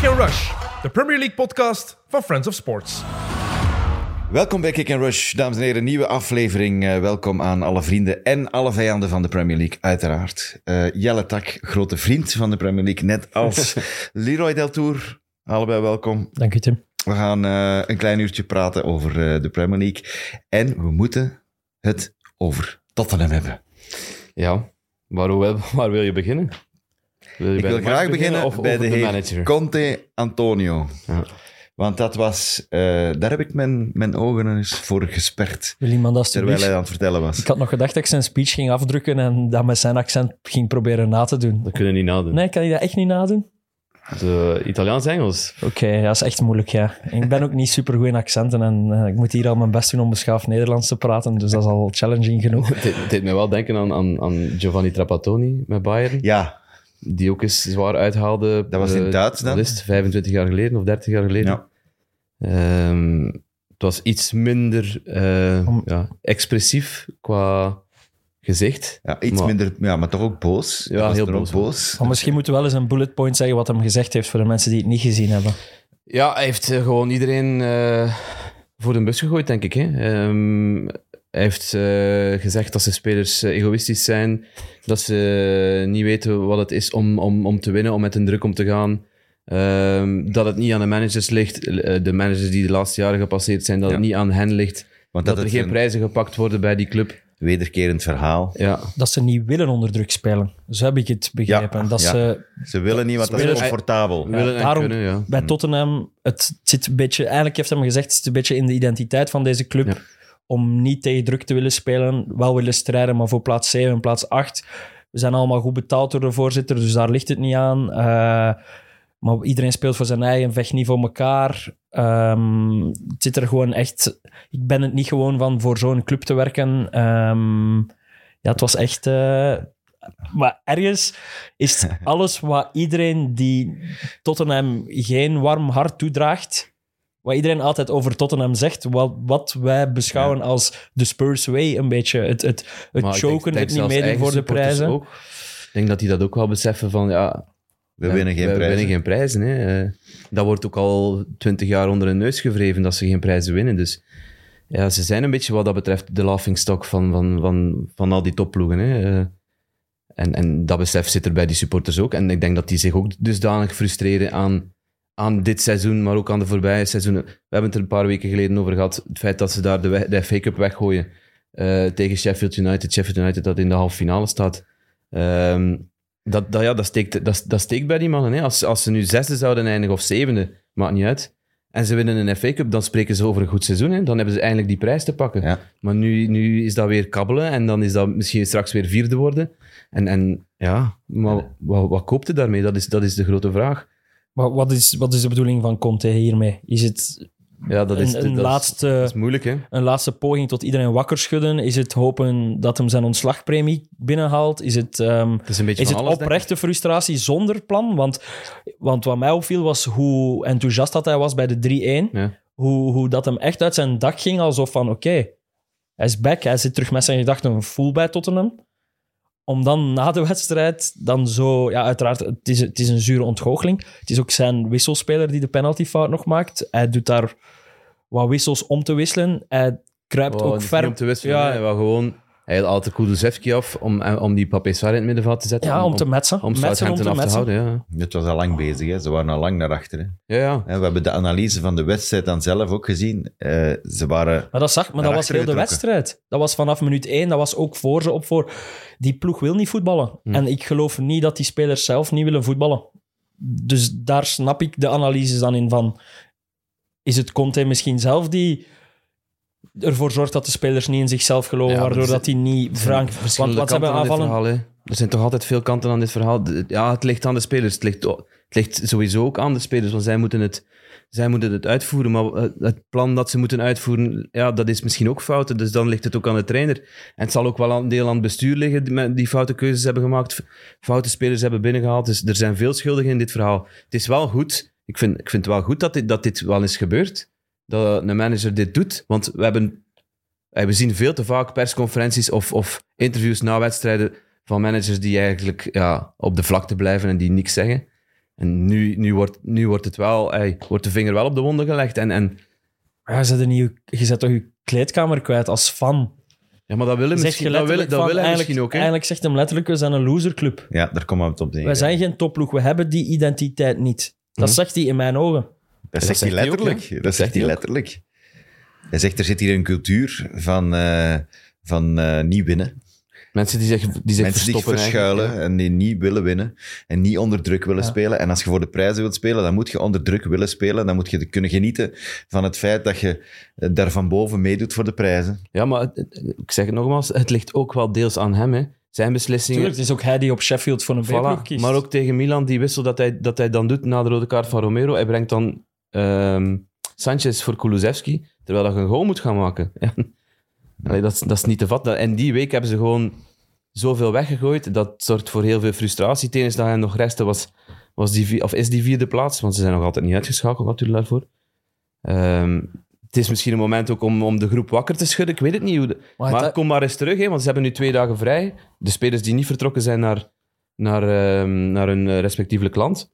Kick and Rush, de Premier League podcast van Friends of Sports. Welkom bij Kick and Rush, dames en heren. Nieuwe aflevering. Eh, welkom aan alle vrienden en alle vijanden van de Premier League, uiteraard. Eh, Jelle Tak, grote vriend van de Premier League, net als Leroy Deltour. Allebei welkom. Dank u, Tim. We gaan eh, een klein uurtje praten over eh, de Premier League. En we moeten het over Tottenham hebben. Ja, waar wil je beginnen? Wil je Ik bij wil graag beginnen of bij de, de, heer manager? Conte Antonio. Ja. Want dat was, eh, daar heb ik mijn, mijn ogen eens voor gesperd. Wil iemand Terwijl alstublieft? hij aan het vertellen was. Ik had nog gedacht dat ik zijn speech ging afdrukken en dat met zijn accent ging proberen na te doen. Dat kunnen we niet nadoen. Nee, kan je dat echt niet nadoen? De Italiaans-Engels. Oké, dat is echt moeilijk, ja. Ik ben ook niet super goed in accenten en eh, ik moet hier al mijn best doen om beschaafd Nederlands te praten, dus dat is al challenging genoeg. Het deed- het deed mij wel denken aan, aan, aan Giovanni Trapattoni met Bayern, Ja, die ook eens zwaar uithaalde. Dat was in Duits dan? Wat is het, 25 jaar geleden of 30 jaar geleden? Ja. Ehm, het was iets minder eh, Om- ja, expressief qua gezicht. ja iets Maar- minder, ja, maar toch ook boos. Ja, was heel boos. boos. Maar misschien moeten we wel eens een bullet point zeggen wat hem gezegd heeft voor de mensen die het niet gezien hebben. Ja, hij heeft eh, gewoon iedereen eh, voor de bus gegooid, denk ik. Hè. Ehm, hij heeft eh, gezegd dat zijn spelers eh, egoïstisch zijn, dat ze niet weten wat het is om, om, om te winnen, om met een druk om te gaan. Ehm, dat het niet aan de managers ligt, eh, de managers die de laatste jaren gepasseerd zijn, dat Ja. het niet aan hen ligt. Want Dat, dat, er geen een prijzen gepakt worden bij die club. wederkerend verhaal. Ja, Dat ze niet willen onder druk spelen. Zo heb ik het begrepen. Ja, dat ja. ze Ze willen niet, want dat is comfortabel. willen en daarom- kunnen, ja. bij Tottenham, het zit een beetje, eigenlijk heeft hij gezegd, het zit een beetje in de identiteit van deze club Ja. Om niet tegen druk te willen spelen, wel willen strijden, maar voor plaats 7 en plaats 8. We zijn allemaal goed betaald door de voorzitter, dus daar ligt het niet aan. Eh, maar iedereen speelt voor zijn eigen, vecht niet voor elkaar. Ehm, het zit er gewoon echt... Ik ben het niet gewoon van voor zo'n club te werken. Ehm, ja, het was echt... eh, maar ergens is alles wat iedereen die Tottenham geen warm hart toedraagt, wat iedereen altijd over Tottenham zegt, wat, wat wij beschouwen als de Spurs way, een beetje. Het, het, het Maar choken, denk het niet meedoen voor de prijzen. Ook. Ik denk dat die dat ook wel beseffen van, ja, We winnen geen we prijzen. winnen geen prijzen. Hè. Eh, Dat wordt ook al twintig jaar onder hun neus gewreven dat ze geen prijzen winnen. Dus ja, ze zijn een beetje wat dat betreft de laughingstock van, van, van, van al die topploegen. Hè. Eh, En, en dat besef zit er bij die supporters ook. En ik denk dat die zich ook dusdanig frustreren aan, aan dit seizoen, maar ook aan de voorbije seizoenen. We hebben het er een paar weken geleden over gehad. Het feit dat ze daar de, we- de FA Cup weggooien eh, tegen Sheffield United. Sheffield United dat in de halve finale staat. Ehm, dat, dat, ja, dat, steekt, dat, dat steekt bij die mannen. Hè. Als, als ze nu zesde zouden eindigen of zevende, maakt niet uit. En ze winnen een FA Cup, dan spreken ze over een goed seizoen. Hè. Dan hebben ze eindelijk die prijs te pakken. Ja. Maar nu, nu is dat weer kabbelen en dan is dat misschien straks weer vierde worden. En, en ja, maar wat, wat koopt je daarmee? Dat is, dat is de grote vraag. Maar wat is, wat is de bedoeling van Conte hiermee? Is het Ja, dat is, een, een dat is- laatste, dat is moeilijk, hè? een laatste poging tot iedereen wakker schudden? Is het hopen dat hem zijn ontslagpremie binnenhaalt? Is het, Het is een is het alles, oprechte frustratie zonder plan? Want, want wat mij opviel was hoe enthousiast dat hij was bij de 3-1. Ja. Hoe, hoe dat hem echt uit zijn dak ging, alsof van oké, hij is back, hij zit terug met zijn gedachten full bij Tottenham. Om dan na de wedstrijd dan zo... Ja, uiteraard, het is, het is een zure ontgoocheling. Het is ook zijn wisselspeler die de penaltyfout nog maakt. Hij doet daar wat wissels om te wisselen. Hij kruipt Oh, ook ver... om te wisselen. Ja. Hij gewoon... Hij had altijd Kulusevski af om, eh, om die Papé Sarr in het middenveld te zetten. Ja, om te metsen. Om Metsen om Southampton te af te houden, ja. Het was al lang bezig, hè. ze waren al lang naar achteren. Ja, ja. We hebben de analyse van de wedstrijd dan zelf ook gezien. Eh, ze waren... Maar dat, zag, maar dat was heel de wedstrijd. Dat was vanaf minuut één, dat was ook voor ze op voor. Die ploeg wil niet voetballen. Hm. En ik geloof niet dat die spelers zelf niet willen voetballen. Dus daar snap ik de analyses dan in van... Is het Conte misschien zelf die ervoor zorgt dat de spelers niet in zichzelf geloven, Ja, waardoor dat die niet... Frank, want, ze hebben aanvallen... verhaal. Er zijn toch altijd veel kanten aan dit verhaal. Ja, het ligt aan de spelers. Het ligt, het ligt sowieso ook aan de spelers, want zij moeten het, zij moeten het uitvoeren. Maar eh, het plan dat ze moeten uitvoeren, ja, dat is misschien ook fouten. Dus dan ligt het ook aan de trainer. En het zal ook wel een deel aan het bestuur liggen, die, foute keuzes hebben gemaakt, foute spelers hebben binnengehaald. Dus er zijn veel schuldigen in dit verhaal. Het is wel goed, ik vind, ik vind het wel goed dat dit, dat dit wel eens gebeurt. Dat een manager dit doet. Want we hebben eh, we zien veel te vaak persconferenties of, of interviews na wedstrijden van managers die eigenlijk ja, op de vlakte blijven en die niks zeggen. En nu, nu, wordt, nu wordt, het wel, ey, wordt de vinger wel op de wonden gelegd. En, en Ja, je, zet niet, je zet toch je kleedkamer kwijt als fan. ja, maar dat willen misschien, dat willen, dat willen misschien ook. Hè? eigenlijk zegt hem letterlijk, we zijn een loserclub. Ja, daar komen we het op neer. Wij zijn geen topploeg, we hebben die identiteit niet. Dat Mhm. zegt hij in mijn ogen. Dat zegt hij ook, letterlijk. Dat zegt hij letterlijk. Hij zegt, er zit hier een cultuur van, eh, van eh, niet winnen. Mensen die zich, die zich Mensen die zich verschuilen en die niet willen winnen. En niet onder druk willen Ja. spelen. En als je voor de prijzen wilt spelen, dan moet je onder druk willen spelen. Dan moet je kunnen genieten van het feit dat je eh, daar van boven meedoet voor de prijzen. Ja, maar het- ik zeg het nogmaals, het ligt ook wel deels aan hem. Hè. Zijn beslissingen. Tuurlijk, het is ook hij die op Sheffield voor een Voilà. kiest. Maar ook tegen Milan, die wissel dat hij, dat hij dan doet na de rode kaart van Romero. Hij brengt dan ehm, Sanchez voor Kulusevski, terwijl dat je een goal moet gaan maken. Allee, dat, is- dat is niet te vatten. En die week hebben ze gewoon zoveel weggegooid. Dat zorgt voor heel veel frustratie. Het enige dat hij nog restte was, was die, of is die vierde plaats, want ze zijn nog altijd niet uitgeschakeld natuurlijk daarvoor. Ehm, het is misschien een moment ook om, om de groep wakker te schudden. Ik weet het niet. Hoe de- Maar kom maar eens terug, hè, want ze hebben nu twee dagen vrij. De spelers die niet vertrokken zijn naar, naar, ehm, naar hun eh, respectievelijk land.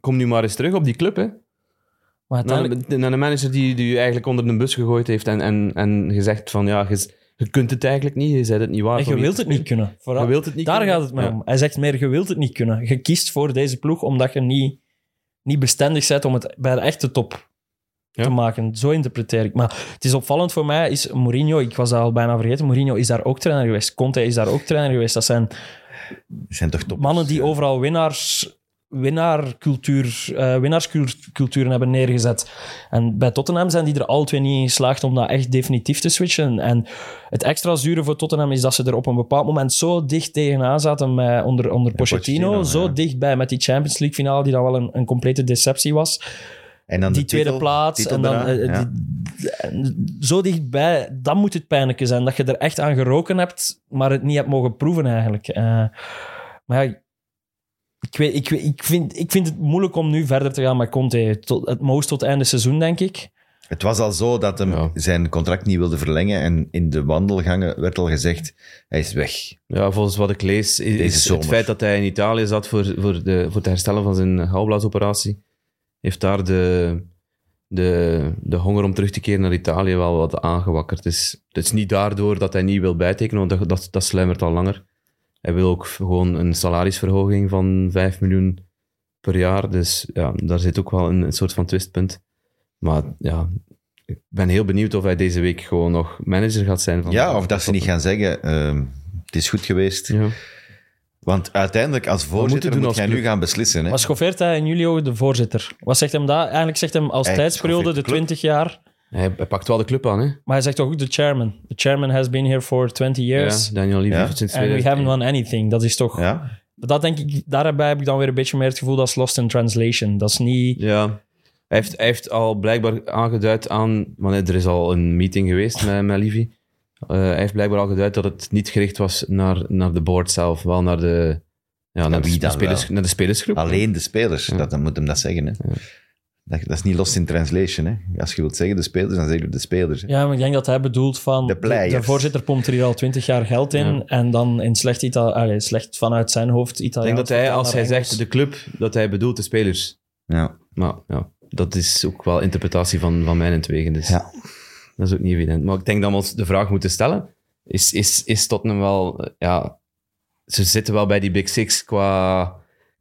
Kom nu maar eens terug op die club. Hè. Maar Naar, uiteindelijk, een- naar een manager die, die je eigenlijk onder de bus gegooid heeft en, en, en gezegd van ja, je, je kunt het eigenlijk niet, je bent het niet waard. en je wilt het niet kunnen. Vooral, Je wilt het niet daar kunnen. gaat het mij Ja. om. Hij zegt meer, je wilt het niet kunnen. Je kiest voor deze ploeg omdat je niet, niet bestendig bent om het bij de echte top Ja. te maken. Zo interpreteer ik. Maar het is opvallend voor mij, is Mourinho, ik was dat al bijna vergeten, Mourinho is daar ook trainer geweest. Conte is daar ook trainer geweest. Dat zijn zijn toch top. mannen die overal winnaars, winnaarcultuur, eh, winnaarsculturen hebben neergezet. En bij Tottenham zijn die er alle twee niet in geslaagd om dat echt definitief te switchen. En het extra zure voor Tottenham is dat ze er op een bepaald moment zo dicht tegenaan zaten met, onder, onder Pochettino. Pochettino, zo ja. dichtbij met die Champions League finale, die dan wel een, een complete deceptie was. En dan de die tweede titel- plaats. titel En dan, eh, ja. die- en zo dichtbij, dan moet het pijnlijke zijn. Dat je er echt aan geroken hebt, maar het niet hebt mogen proeven eigenlijk. Eh, maar ja, ik, weet, ik, weet- ik, vind, ik vind het moeilijk om nu verder te gaan met Conte. Tot, het most tot einde seizoen, denk ik. Het was al zo dat hem Ja. zijn contract niet wilde verlengen. En in de wandelgangen werd al gezegd, hij is weg. Ja, volgens wat ik lees, is, Deze is het feit dat hij in Italië zat voor, voor, de, voor het herstellen van zijn galblaasoperatie, heeft daar de, de, de honger om terug te keren naar Italië wel wat aangewakkerd. Dus het is niet daardoor dat hij niet wil bijtekenen, want dat, dat, dat sluimert al langer. Hij wil ook gewoon een salarisverhoging van 5 miljoen per jaar. Dus ja, daar zit ook wel een, een soort van twistpunt. Maar ja, ik ben heel benieuwd of hij deze week gewoon nog manager gaat zijn. Van, Ja, of dat ze niet gaan zeggen, ehm, het is goed geweest. Ja. Want uiteindelijk, als voorzitter, moet als jij nu gaan beslissen. Hè? Maar schoffeert hij in jullie ogen de voorzitter? Wat zegt hem dat? Eigenlijk zegt hem als Hij tijdsperiode de 20 jaar. Hij, hij pakt wel de club aan, hè? Maar hij zegt toch ook de chairman. The chairman has been here for 20 years. Ja, Daniel Levy Ja. sinds And we 2001. haven't won anything. Dat is toch... Ja? Dat denk ik, daarbij heb ik dan weer een beetje meer het gevoel dat is lost in translation. Dat is niet... Ja. Hij heeft, hij heeft al blijkbaar aangeduid aan... Want er is al een meeting geweest met, met Levy. Eh, hij heeft blijkbaar al geduid dat het niet gericht was naar, naar de board zelf. Wel naar de... Ja, naar, wie de, dan spelers, wel? naar de spelersgroep. Alleen de spelers, Ja. dat, dan moet hem dat zeggen. Hè? Dat, dat is niet lost in translation. Hè? Als je wilt zeggen de spelers, dan zeg je de spelers. Hè? Ja, maar ik denk dat hij bedoelt van... De players. de voorzitter pompt er hier al 20 jaar geld in. Ja. En dan in slecht, Ita allee, slecht vanuit zijn hoofd Ik Italiaans. denk dat hij, als hij Engels. zegt de club, dat hij bedoelt de spelers. Ja. Maar ja, dat is ook wel interpretatie van, van mijn entwegen. Dus Ja. dat is ook niet evident. Maar ik denk dat we ons de vraag moeten stellen. Is, is, is Tottenham wel... Ja, ze zitten wel bij die Big Six qua,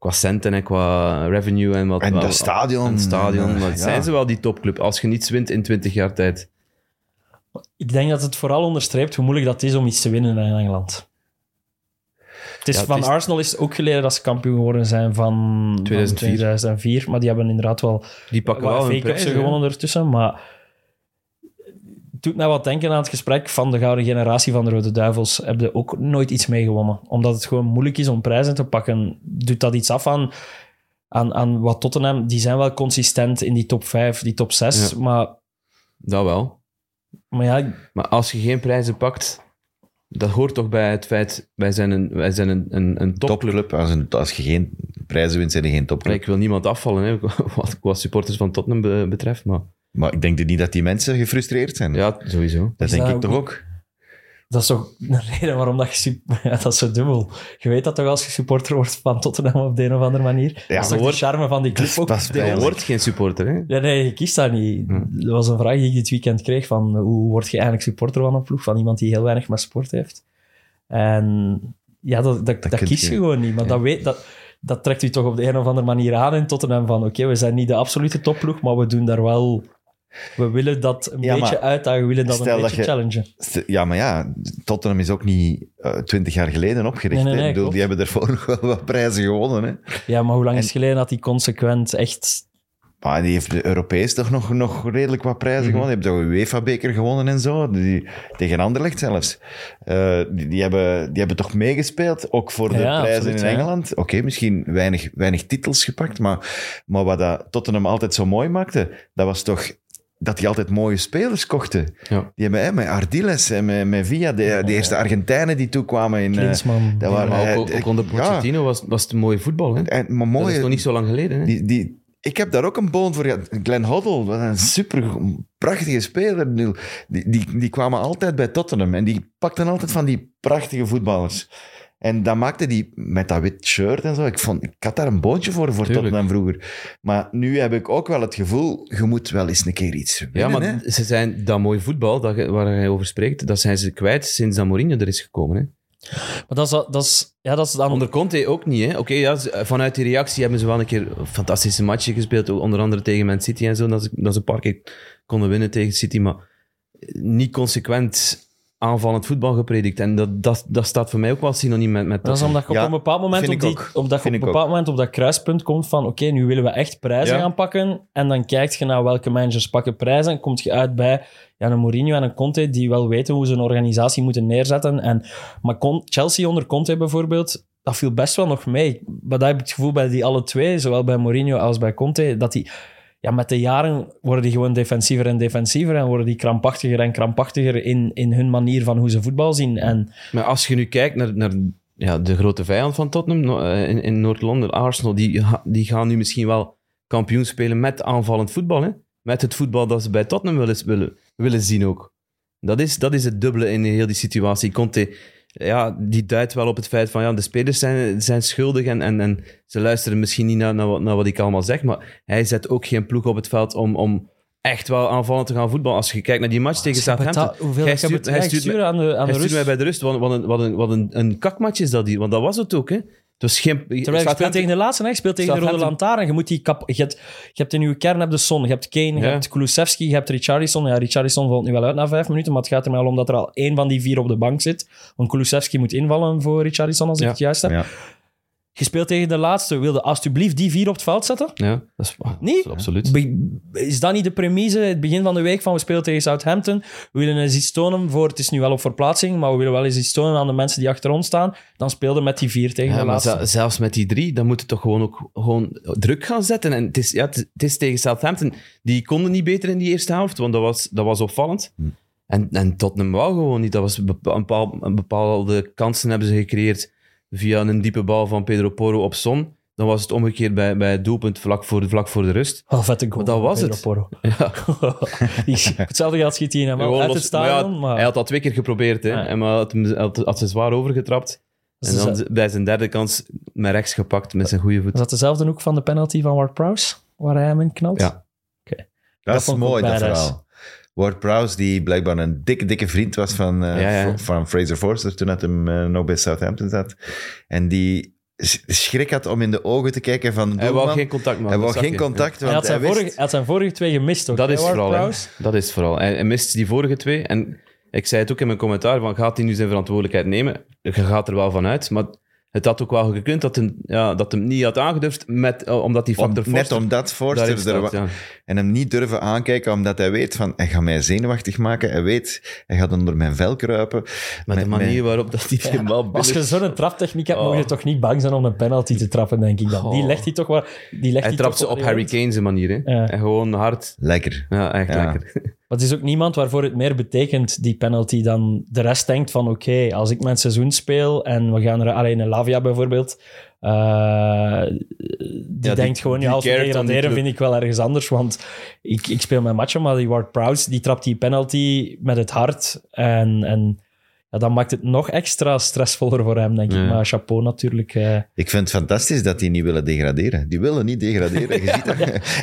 qua centen en qua revenue. En, wat, En wel- dat stadion. en stadion. ja. zijn ze wel die topclub? Als je niets wint in 20 jaar tijd. Ik denk dat het vooral onderstreept hoe moeilijk dat is om iets te winnen in Engeland. Het is Ja, het van is- Arsenal is het ook geleden dat ze kampioen geworden zijn van 2004. van 2004. Maar die hebben inderdaad wel Die pakken wel Cups prijzen. gewonnen ertussen. Maar doet mij wat denken aan het gesprek van de gouden generatie van de Rode Duivels. Hebben ook nooit iets mee gewonnen. Omdat het gewoon moeilijk is om prijzen te pakken. Doet dat iets af aan, aan, aan wat Tottenham... Die zijn wel consistent in die top 5, die top 6. Ja. Maar, Dat wel. maar ja, Maar als je geen prijzen pakt, dat hoort toch bij het feit, wij zijn een, wij zijn een, een, een topclub. Topclub. Als, een, als je geen prijzen wint, zijn je geen topclub. Ik wil niemand afvallen, hè, wat, wat supporters van Tottenham be- betreft. Maar Maar ik denk niet dat die mensen gefrustreerd zijn. ja, sowieso. dat Is denk dat ik toch ook- dat is toch een reden waarom dat je... Ja, dat is zo dubbel. Je weet dat toch als je supporter wordt van Tottenham op de een of andere manier? Ja, dat is toch de charme van die club Dat is ook? deel? Je wordt geen supporter, hè? Ja, nee, je kiest dat niet. Hm. Dat was een vraag die ik dit weekend kreeg van hoe word je eigenlijk supporter van een ploeg? Van iemand die heel weinig met sport heeft. En ja, dat, dat, dat, kies je- je gewoon niet. Maar dat, weet, dat, dat trekt u toch op de een of andere manier aan in Tottenham van oké, we zijn niet de absolute topploeg, maar we doen daar wel... We willen dat een Ja, beetje maar uitdagen, we willen dat een dat beetje je- challengen. Ja, maar ja, Tottenham is ook niet eh, twintig jaar geleden opgericht. Nee, nee, Ik bedoel, die hebben ervoor nog wel wat prijzen gewonnen. Hè. Ja, maar hoe lang En- is het geleden dat die consequent echt... Maar die heeft de Europees toch nog, nog redelijk wat prijzen Mhm. gewonnen. Die hebben toch een UEFA-beker gewonnen en zo. Die, tegen Anderlecht zelfs. Eh, die, die, hebben, die hebben toch meegespeeld, ook voor de Ja, prijzen absoluut, in ja. Engeland. Oké, misschien weinig, weinig titels gepakt, maar, maar wat dat Tottenham altijd zo mooi maakte, dat was toch dat die altijd mooie spelers kochten. Ja. Die hebben hè, met Ardiles en met, met Villa, de, de eerste Argentijnen die toekwamen in... eh, Klinsman. dat waren, maar eh, ook, ook onder ja, Pochettino was, was het een mooie voetbal, hè? en, maar Dat is nog niet zo lang geleden, hè? die, die, ik heb daar ook een boon voor gehad. Glenn Hoddle, wat een super prachtige speler. Die, die, die kwamen altijd bij Tottenham en die pakten altijd van die prachtige voetballers. En dat maakte die met dat wit shirt en zo. Ik, vond, ik had daar een boontje voor, voor Tuurlijk. Tottenham vroeger. Maar nu heb ik ook wel het gevoel, je moet wel eens een keer iets Ja, maar hè. ze zijn dat mooie voetbal dat, je- waar hij over spreekt, dat zijn ze kwijt sinds dat Mourinho er is gekomen. Hè? Maar dat is, dat is, ja, dat is dan... Onder Conte ook niet. hè. Oké, ja, vanuit die reactie hebben ze wel een keer een fantastische matchen gespeeld, onder andere tegen Man City en zo, dat ze, dat ze een paar keer konden winnen tegen City, maar niet consequent aanvallend voetbal gepredikt. En dat, dat, dat staat voor mij ook wel synoniem met, met Dat is omdat je op een bepaald moment op, die, op, dat, op een bepaald moment op dat kruispunt komt van oké, nu willen we echt prijzen Ja. gaan pakken. En dan kijkt je naar welke managers pakken prijzen. En kom je uit bij ja, een Mourinho en een Conte die wel weten hoe ze een organisatie moeten neerzetten. En, maar Con- Chelsea onder Conte bijvoorbeeld, dat viel best wel nog mee. Maar dat heb ik het gevoel bij die alle twee, zowel bij Mourinho als bij Conte, dat die... Ja, met de jaren worden die gewoon defensiever en defensiever en worden die krampachtiger en krampachtiger in, in hun manier van hoe ze voetbal zien. En Maar als je nu kijkt naar, naar ja, de grote vijand van Tottenham eh, in, in Noord-Londen, Arsenal, die, die gaan nu misschien wel kampioen spelen met aanvallend voetbal. Hè? Met het voetbal dat ze bij Tottenham willen, willen, willen zien ook. Dat is, dat is het dubbele in heel die situatie. Conte, ja, die duidt wel op het feit van ja, de spelers zijn, zijn schuldig en, en, en ze luisteren misschien niet naar, naar, wat, naar wat ik allemaal zeg, maar hij zet ook geen ploeg op het veld om, om echt wel aanvallend te gaan voetballen. Als je kijkt naar die match tegen Southampton, Hij stuurt- hij aan de, aan de hij rust. stuurde mij bij de rust. Wat, wat, een, wat, een, wat een, een kakmatch is dat hier. Want dat was het ook, hè. Het was geen... Terwijl je speelt tegen de laatste, je speelt tegen de Rode Lantaarn. Je, moet die kap, je, hebt, je hebt in je kern heb de Son, je hebt Kane, je Ja. hebt Kulusevski, je hebt Richarlison. Ja, Richarlison valt nu wel uit na vijf minuten, maar het gaat er maar om dat er al één van die vier op de bank zit. Want Kulusevski moet invallen voor Richarlison, als ik Ja. het juist heb. Ja. Je speelt tegen de laatste. Wilde alsjeblieft die vier op het veld zetten? Ja, dat is Niet? Absoluut. Be- Is dat niet de premise, het begin van de week, van we spelen tegen Southampton. We willen eens iets tonen voor, het is nu wel op verplaatsing, maar we willen wel eens iets tonen aan de mensen die achter ons staan. Dan speelden met die vier tegen Ja, de maar laatste. zel- zelfs met die drie, dan moet je toch gewoon ook gewoon druk gaan zetten. En het is, ja, het, is tegen Southampton. Die konden niet beter in die eerste helft, want dat was, dat was opvallend. Hm. En, en Tottenham wou gewoon niet. Dat was bepaal- een bepaalde kansen hebben ze gecreëerd via een diepe bal van Pedro Porro op Son. Dan was het omgekeerd bij, bij het doelpunt vlak voor, vlak voor de rust. Wel vette goal. Maar dat was Pedro het. Porro. Ja. Hetzelfde geld schiet hij hem wel Gewoon uit maar ja, stadion. Maar, Hij had dat twee keer geprobeerd, hè. Ja. En maar had, had, had ze zwaar overgetrapt. Dat En dan de- bij zijn derde kans met rechts gepakt met zijn goede voet. was dat dezelfde hoek van de penalty van Ward Prowse, waar hij hem in knalt? Ja. Dat, Dat is mooi, dat verhaal. Ward Prowse, die blijkbaar een dikke, dikke vriend was van, eh, Ja, ja. van Fraser Forster toen hij hem eh, nog bij Southampton zat. En die sch- schrik had om in de ogen te kijken van de Hij wou doelman. geen contact maken. Hij wou geen contact, Hij had, zijn hij wist... vorige, hij had zijn vorige twee gemist ook. Dat hè, is Ward vooral? Dat is vooral. Hij, hij mist die vorige twee. En ik zei het ook in mijn commentaar, van gaat hij nu zijn verantwoordelijkheid nemen? Je gaat er wel van uit, maar het had ook wel gekund dat hij, ja, dat hem niet had aangedurfd, met, eh, omdat die Om- factor net omdat Forster er staat, ja. en hem niet durven aankijken, omdat hij weet van, hij gaat mij zenuwachtig maken. Hij weet, hij gaat onder mijn vel kruipen. Met de manier waarop dat hij die bal Als je zo'n traptechniek hebt, Oh. moet je toch niet bang zijn om een penalty te trappen, denk ik dan. Die Oh. legt hij toch wel... Die legt Hij hij trapt ze op wel Harry eruit. Kane zijn manier. Hè. Ja. En gewoon hard. Lekker. Ja, echt Ja. lekker. Maar het is ook niemand waarvoor het meer betekent, die penalty, dan de rest denkt van oké, als ik mijn seizoen speel en we gaan er alleen een Lavia bijvoorbeeld, eh, die denkt gewoon, ja, als we degraderen vind ik wel ergens anders, want ik, ik speel mijn matchen, maar die Ward Prowse, die trapt die penalty met het hart en, en Ja, dan maakt het nog extra stressvoller voor hem, denk Ja. ik. Maar chapeau natuurlijk. eh. Ik vind het fantastisch dat die niet willen degraderen. Die willen niet degraderen. Je ziet dat.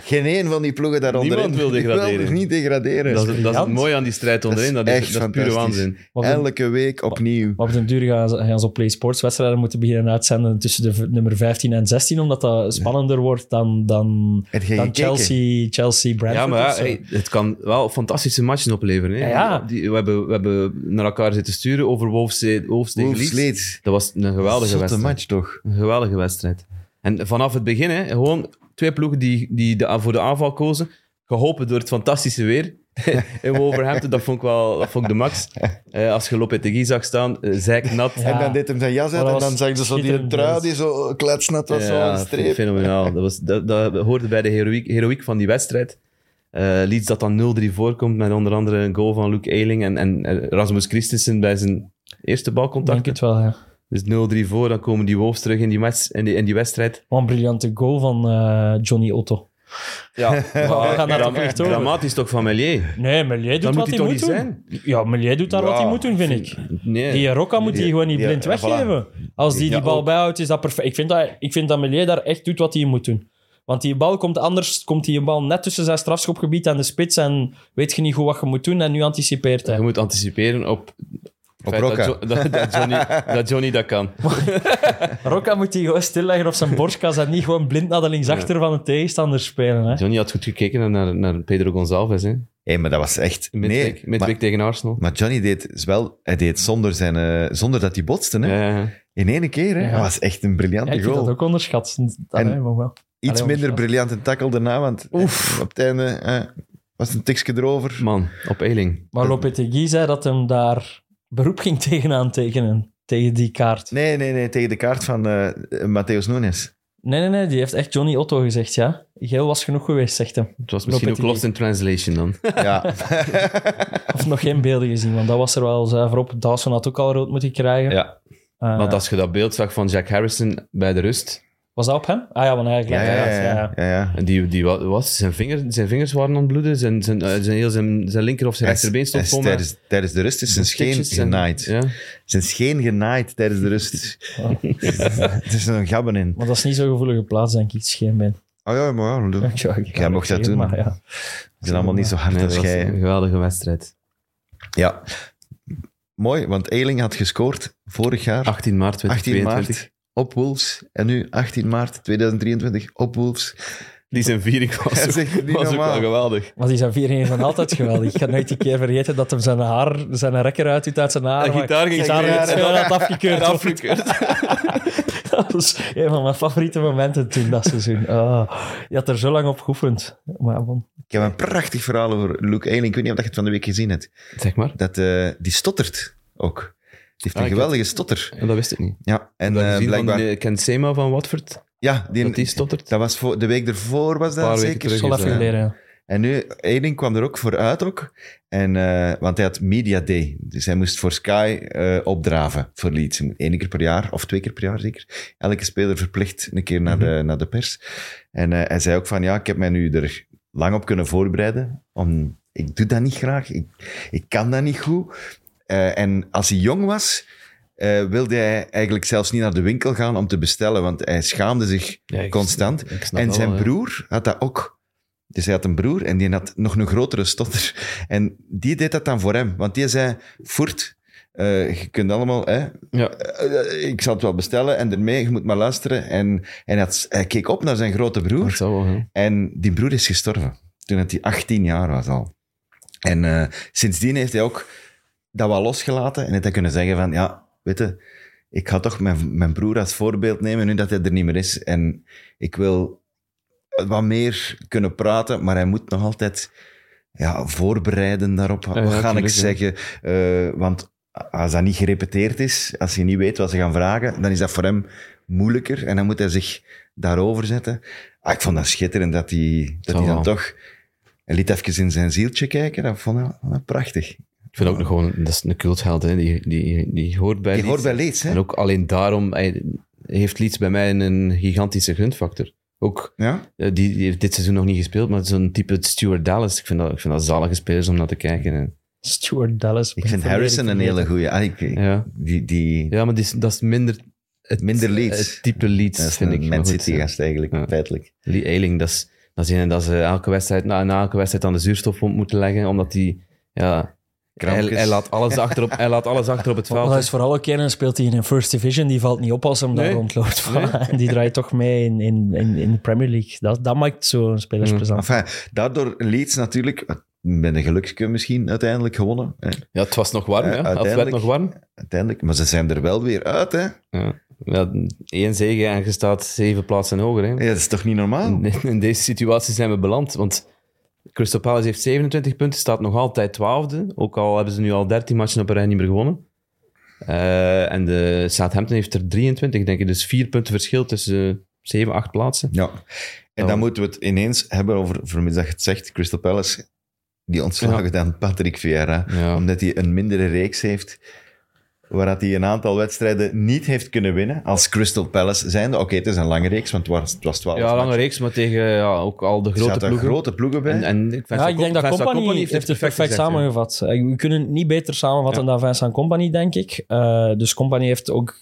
Geen één van die ploegen daaronder Niemand wil degraderen. Die wil niet degraderen. Dat is, dat is het mooie aan die strijd onderin. Dat is, echt dat is pure waanzin. Elke week opnieuw. maar op den duur gaan ze, gaan ze op Play Sports wedstrijden moeten beginnen uitzenden tussen de nummer 15 en 16, omdat dat spannender wordt dan, dan, dan? Chelsea, Chelsea Brentford. Ja, maar hey, het kan wel fantastische matchen opleveren. Hè? Ja, ja. Die, we, hebben, we hebben naar elkaar zitten sturen over Leeds. Leeds. Dat was een geweldige Zotte wedstrijd. match toch? Een geweldige wedstrijd. En vanaf het begin, hè, gewoon twee ploegen die, die de, voor de aanval kozen, geholpen door het fantastische weer in Wolverhampton. Dat vond ik wel dat vond ik de max. Eh, als je Lopetegui zag staan, eh, zeiknat. Ja. En dan deed hem zijn jas uit en dan zag je zo die trui die zo kletsnat was, zo aan de streep. fenomenaal. Dat, was, dat, dat hoorde bij de heroïek, heroïek van die wedstrijd. Leeds dat dan 0-3 voorkomt met onder andere een goal van Luke Ayling en, en eh, Rasmus Christensen bij zijn eerste Ik denk balcontact. het wel, ja. Dus 0-3 voor, dan komen die Wolves terug in die, wets- in die, in die wedstrijd. Wat een briljante goal van eh, Johnny Otto. Ja, we gaan daar toch echt over. dramatisch toch van Melier? Nee, Melier doet Dan wat moet hij hij moet doen. Ja, Melier doet daar wat hij moet doen, vind ik. Nee. Die Rocca moet hij gewoon niet blind ja, voilà. weggeven. Als die die bal bijhoudt, is dat perfect. Ik vind dat, ik vind dat Melier daar echt doet wat hij moet doen. Want die bal komt anders, komt die bal net tussen zijn strafschopgebied en de spits en weet je niet goed wat je moet doen en nu anticipeert hij. Je moet anticiperen op, feit Rocca. dat, dat, dat Johnny, dat Johnny dat kan. Rocca moet die gewoon stilleggen op zijn borstkas en niet gewoon blind naar de linksachter van de tegenstander spelen. Hè. Johnny had goed gekeken naar, naar Pedro. Hè? Hé, maar dat was echt... Midweek, Nee, maar, tegen Arsenal. maar Johnny deed wel... Hij deed zonder, zijn, eh, zonder dat hij botste, hè. Ja, ja, ja. In één keer, hè. Ja. Dat was echt een Ja, briljante ik vind goal. dat ook onderschat. Dat, En- wel. Iets Allee, minder briljante tackle daarna, want op het einde eh, was het een tikje erover. Man, op Eiling. Maar Lopetegui zei dat hem daar beroep ging tegenaan tekenen, tegen die kaart. Nee, nee, nee, tegen de kaart van eh Matthäus Nunes. Nee, nee, nee, die heeft echt Johnny Otto gezegd, ja. Geel was genoeg geweest, zegt hem. Het was misschien ook lost in translation dan. Ja. Of nog geen beelden gezien, want dat was er wel zuiver op. Dawson had ook al rood moeten krijgen. ja. Eh, Want als je dat beeld zag van Jack Harrison bij de rust, Was dat op hem? Ah ja, want hij Ja, ja, ja, ja, ja, ja. en die, die wa- was, zijn, vinger, zijn vingers waren aan het bloeden, zijn, zijn, eh, zijn, heel zijn, zijn linker of zijn rechterbeen stond is vol met tijdens, tijdens de rust is zijn scheen genaaid. Ja. Zijn scheen genaaid tijdens de rust. er is een gabben in. Maar dat is niet zo'n gevoelige plaats, denk ik, scheenbeen. Oh ja, maar ja. Ja, ik Jij mocht dat doen. Maar ja. Ze zijn allemaal niet zo hard Nee, als jij. een geweldige wedstrijd. Ja. Mooi, want Eiling had gescoord vorig jaar, 18 maart 18 2022. maart, op Wolves. En nu 18 maart 2023 op Wolves. Die zijn viering was, is ook, was ook wel geweldig. Maar die zijn viering van altijd geweldig. Ik ga nooit een keer vergeten dat hem zijn haar, zijn rekker uit doet uit zijn haar. Een maar gitaar ging gitaar had afgekeurd. Afgekeurd. dat was een van mijn favoriete momenten toen dat seizoen. Oh, je had er zo lang op geoefend. Maar bon. Ik heb een prachtig verhaal over Luke Eiling. Ik weet niet of je het van de week gezien hebt. Zeg maar. Dat, eh, die stottert ook. Die heeft Ah, een ik geweldige stotter. Ja, dat wist ik niet. Ja, en En eh, uh, blijkbaar... Ken Sema van Watford, ja, die, dat die stottert. dat was voor, de week ervoor, was Een paar dat weken zeker? terug. Zal is even dat, geleden, ja. En nu, Eiling kwam er ook voor uit ook. En, eh, want hij had Media Day. Dus hij moest voor Sky eh, opdraven voor Leeds. Eén keer per jaar, of twee keer per jaar zeker. Elke speler verplicht een keer naar, de, naar de pers. En eh, hij zei ook van, ja, ik heb mij nu er lang op kunnen voorbereiden. Om, ik doe dat niet graag. Ik, ik kan dat niet goed. Eh, en als hij jong was... eh, wilde hij eigenlijk zelfs niet naar de winkel gaan om te bestellen, want hij schaamde zich Ja, ik- constant. ik En zijn broer had dat ook. Dus hij had een broer en die had nog een grotere stotter. En die deed dat dan voor hem. Want die zei, Voert, eh, je kunt allemaal... Hè, Ja. ik zal het wel bestellen en ermee, je moet maar luisteren. En, en hij, had- hij keek op naar zijn grote broer. Wel. En die broer is gestorven. Toen hij 18 jaar was al. En sindsdien heeft hij ook dat wel losgelaten. En heeft hij kunnen zeggen van, ja, weet je, ik ga toch mijn, mijn broer als voorbeeld nemen nu dat hij er niet meer is. En ik wil wat meer kunnen praten, maar hij moet nog altijd ja, voorbereiden daarop. Wat Ja, ga ik zeggen? Eh, want als dat niet gerepeteerd is, als je niet weet wat ze gaan vragen, dan is dat voor hem moeilijker. En dan moet hij zich daarover zetten. Ah, ik vond dat schitterend dat hij, dat hij dan toch... Hij liet even in zijn zieltje kijken. Dat vond ik, vond ik prachtig. Ik vind ook nog gewoon, dat is een cultheld, hè. Die, die, die hoort bij Die Leeds. hoort bij Leeds, hè? En ook alleen daarom hij, heeft Leeds bij mij een gigantische gunfactor. Ook, Ja? eh, die, die heeft dit seizoen nog niet gespeeld, maar zo'n type Stuart Dallas, ik vind dat, ik vind dat zalige spelers om naar te kijken. En Stuart Dallas. Ik vind Harrison een hele goeie. Ah, ik- Ja, die, die ja maar die is, dat is minder het, Minder Leeds. Het type Leeds, dat is vind ik. een maar Man goed, City ja. gast eigenlijk, Ja. feitelijk. Lee Eiling, dat is, dat is een dat ze elke wedstrijd, na, na elke wedstrijd aan de zuurstofpomp moeten leggen, omdat hij, ja, Krampjes. hij, laat alles achter op, hij laat alles achter op het Maar veld. dat is vooral ook een speelt hij in een First Division. Die valt niet op als hem daar rondloopt. En die draait toch mee in, in, in, in de Premier League. Dat, dat maakt zo'n spelers Mm. Enfin, daardoor Leeds natuurlijk, met een gelukje misschien uiteindelijk gewonnen. Hè. Ja, het was nog warm, Eh, ja. Of het werd uiteindelijk- nog warm. Uiteindelijk, maar ze zijn er wel weer uit, hè? Ja. Ja, één zege en je staat zeven plaatsen hoger. Hè. Ja, dat is toch niet normaal? In, in deze situatie zijn we beland, want Crystal Palace heeft 27 punten, staat nog altijd twaalfde, ook al hebben ze nu al 13 matchen op een rij niet meer gewonnen. Eh, en de Southampton heeft er 23, denk ik, dus vier punten verschil tussen eh, zeven, acht plaatsen. Ja. En Ja. dan moeten we het ineens hebben over, vermits dat je het zegt, Crystal Palace, die ontslagen dan Patrick Vieira, Ja. omdat hij een mindere reeks heeft, waar dat hij een aantal wedstrijden niet heeft kunnen winnen, als Crystal Palace zijnde. Oké, het is een lange reeks, want het was, het was 12 Ja, lange matchen. reeks, maar tegen ja, ook al de grote ploegen. grote ploegen bij. En, en ik, Ja, ik denk dat Company, heeft het perfect, samengevat. Eh, We kunnen het niet beter samenvatten dan Vincent Company, denk ik. Eh, dus Company heeft ook...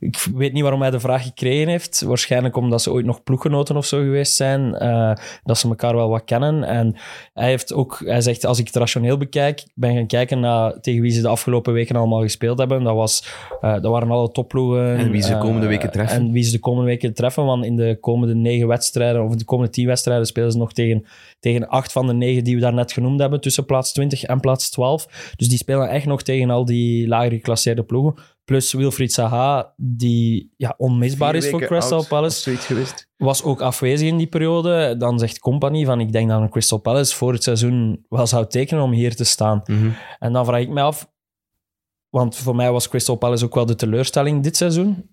Ik weet niet waarom hij de vraag gekregen heeft. Waarschijnlijk omdat ze ooit nog ploeggenoten of zo geweest zijn. eh, dat ze elkaar wel wat kennen. En hij, heeft ook, hij zegt, als ik het rationeel bekijk, ben gaan kijken naar tegen wie ze de afgelopen weken allemaal gespeeld hebben. Dat, was, eh, dat waren alle topploegen. En wie ze de eh, komende weken treffen. En wie ze de komende weken treffen. Want in de komende negen wedstrijden, of de komende tien wedstrijden, spelen ze nog tegen, tegen acht van de negen die we daarnet genoemd hebben. Tussen plaats 20 en plaats 12. Dus die spelen echt nog tegen al die lager geclasseerde ploegen. Plus Wilfried Zaha, die ja, onmisbaar Vier is voor Crystal Palace was ook afwezig in die periode. Dan zegt Company van ik denk dat een Crystal Palace voor het seizoen wel zou tekenen om hier te staan. Mhm. En dan vraag ik me af, want voor mij was Crystal Palace ook wel de teleurstelling dit seizoen.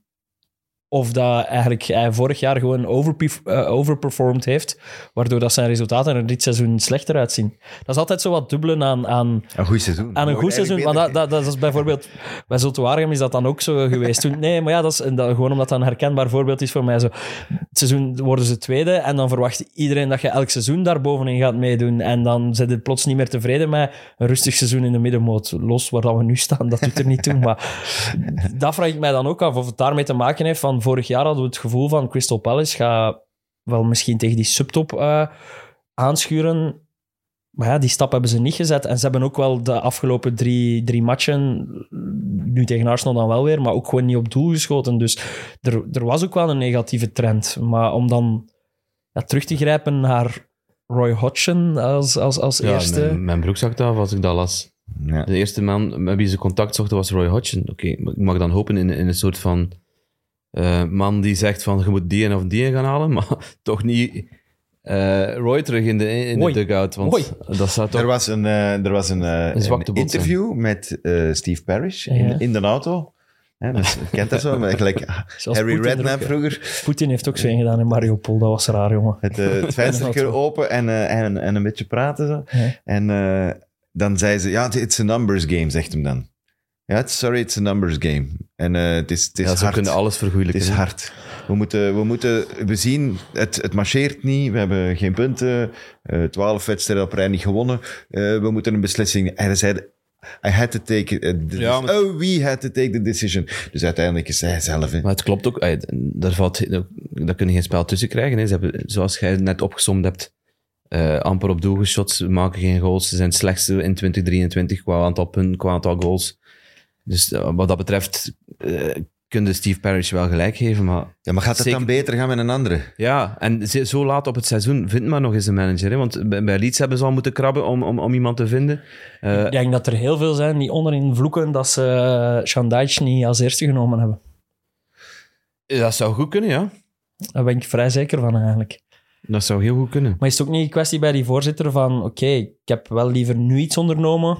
Of dat eigenlijk hij vorig jaar gewoon overperf- eh, overperformed heeft, waardoor dat zijn resultaten er dit seizoen slechter uitzien. Dat is altijd zo wat dubbelen aan, aan, Een goed seizoen. aan een goed seizoen. dat, dat, dat is bijvoorbeeld... Bij Zulte Waregem is dat dan ook zo geweest. Toen, nee, maar ja, dat is dat, gewoon omdat dat een herkenbaar voorbeeld is voor mij. Zo, het seizoen worden ze tweede en dan verwacht iedereen dat je elk seizoen daar bovenin gaat meedoen. En dan zit het plots niet meer tevreden met een rustig seizoen in de middenmoot. Los waar dat we nu staan, dat doet er niet toe. Maar dat vraag ik mij dan ook af of het daarmee te maken heeft. Van vorig jaar hadden we het gevoel van Crystal Palace gaat wel misschien tegen die subtop eh, aanschuren. Maar ja, die stap hebben ze niet gezet. En ze hebben ook wel de afgelopen drie, drie matchen, nu tegen Arsenal dan wel weer, maar ook gewoon niet op doel geschoten. Dus er, er was ook wel een negatieve trend. Maar om dan ja, terug te grijpen naar Roy Hodgson als, als, als Ja, eerste... mijn, mijn broek zakte af als ik dat las. Ja. De eerste man met wie ze contact zochten was Roy Hodgson. Oké, ik mag dan hopen in, in een soort van eh, man die zegt van je moet die en of die gaan halen, maar toch niet eh, Roy terug in de, in de dugout. Want dat zou toch... Er was een, eh, er was een, eh, zijn. interview met eh, Steve Parrish in, Ja. in de auto. Dus, je kent dat zo, maar gelijk Zoals Harry Redknapp vroeger. Poetin heeft ook zo een gedaan in Mariupol. Dat was raar, jongen. Het, eh, het venstertje open en, eh, en, en een beetje praten. Zo. Ja. En eh, dan zei ze, ja, it's a numbers game, zegt hem dan. Ja, it's- sorry, it's a numbers game. En eh, het is, het is ja, ze hard. kunnen alles Het vergoeilijken. is hè. hard. We moeten, we moeten, we zien, het, het marcheert niet. We hebben geen punten. eh, Twaalf wedstrijden op rij niet gewonnen. Eh, we moeten een beslissing. En hij zei, I had to take, Ja, maar- oh, we had to take the decision. Dus uiteindelijk is hij zelf. hè. Maar het klopt ook. ey, Daar, valt, daar kun je geen spel tussen krijgen. Hè. Ze hebben, zoals jij net opgesomd hebt, eh, amper op doel geschot. Ze maken geen goals. Ze zijn het slechtste in 2023 qua aantal punten, qua aantal goals. Dus eh, wat dat betreft eh kun je Steve Parrish wel gelijk geven. Maar Ja, maar gaat het Zeker. dan beter gaan met een andere? ja, en zo laat op het seizoen vindt maar nog eens een manager. Hè. Want bij Leeds hebben ze al moeten krabben om, om, om iemand te vinden. Eh, Ik denk dat er heel veel zijn die onderin vloeken dat ze uh, Shandaic niet als eerste genomen hebben. dat zou goed kunnen, ja. Daar ben ik vrij zeker van eigenlijk. Dat zou heel goed kunnen. Maar is het ook niet een kwestie bij die voorzitter van oké, ik heb wel liever nu iets ondernomen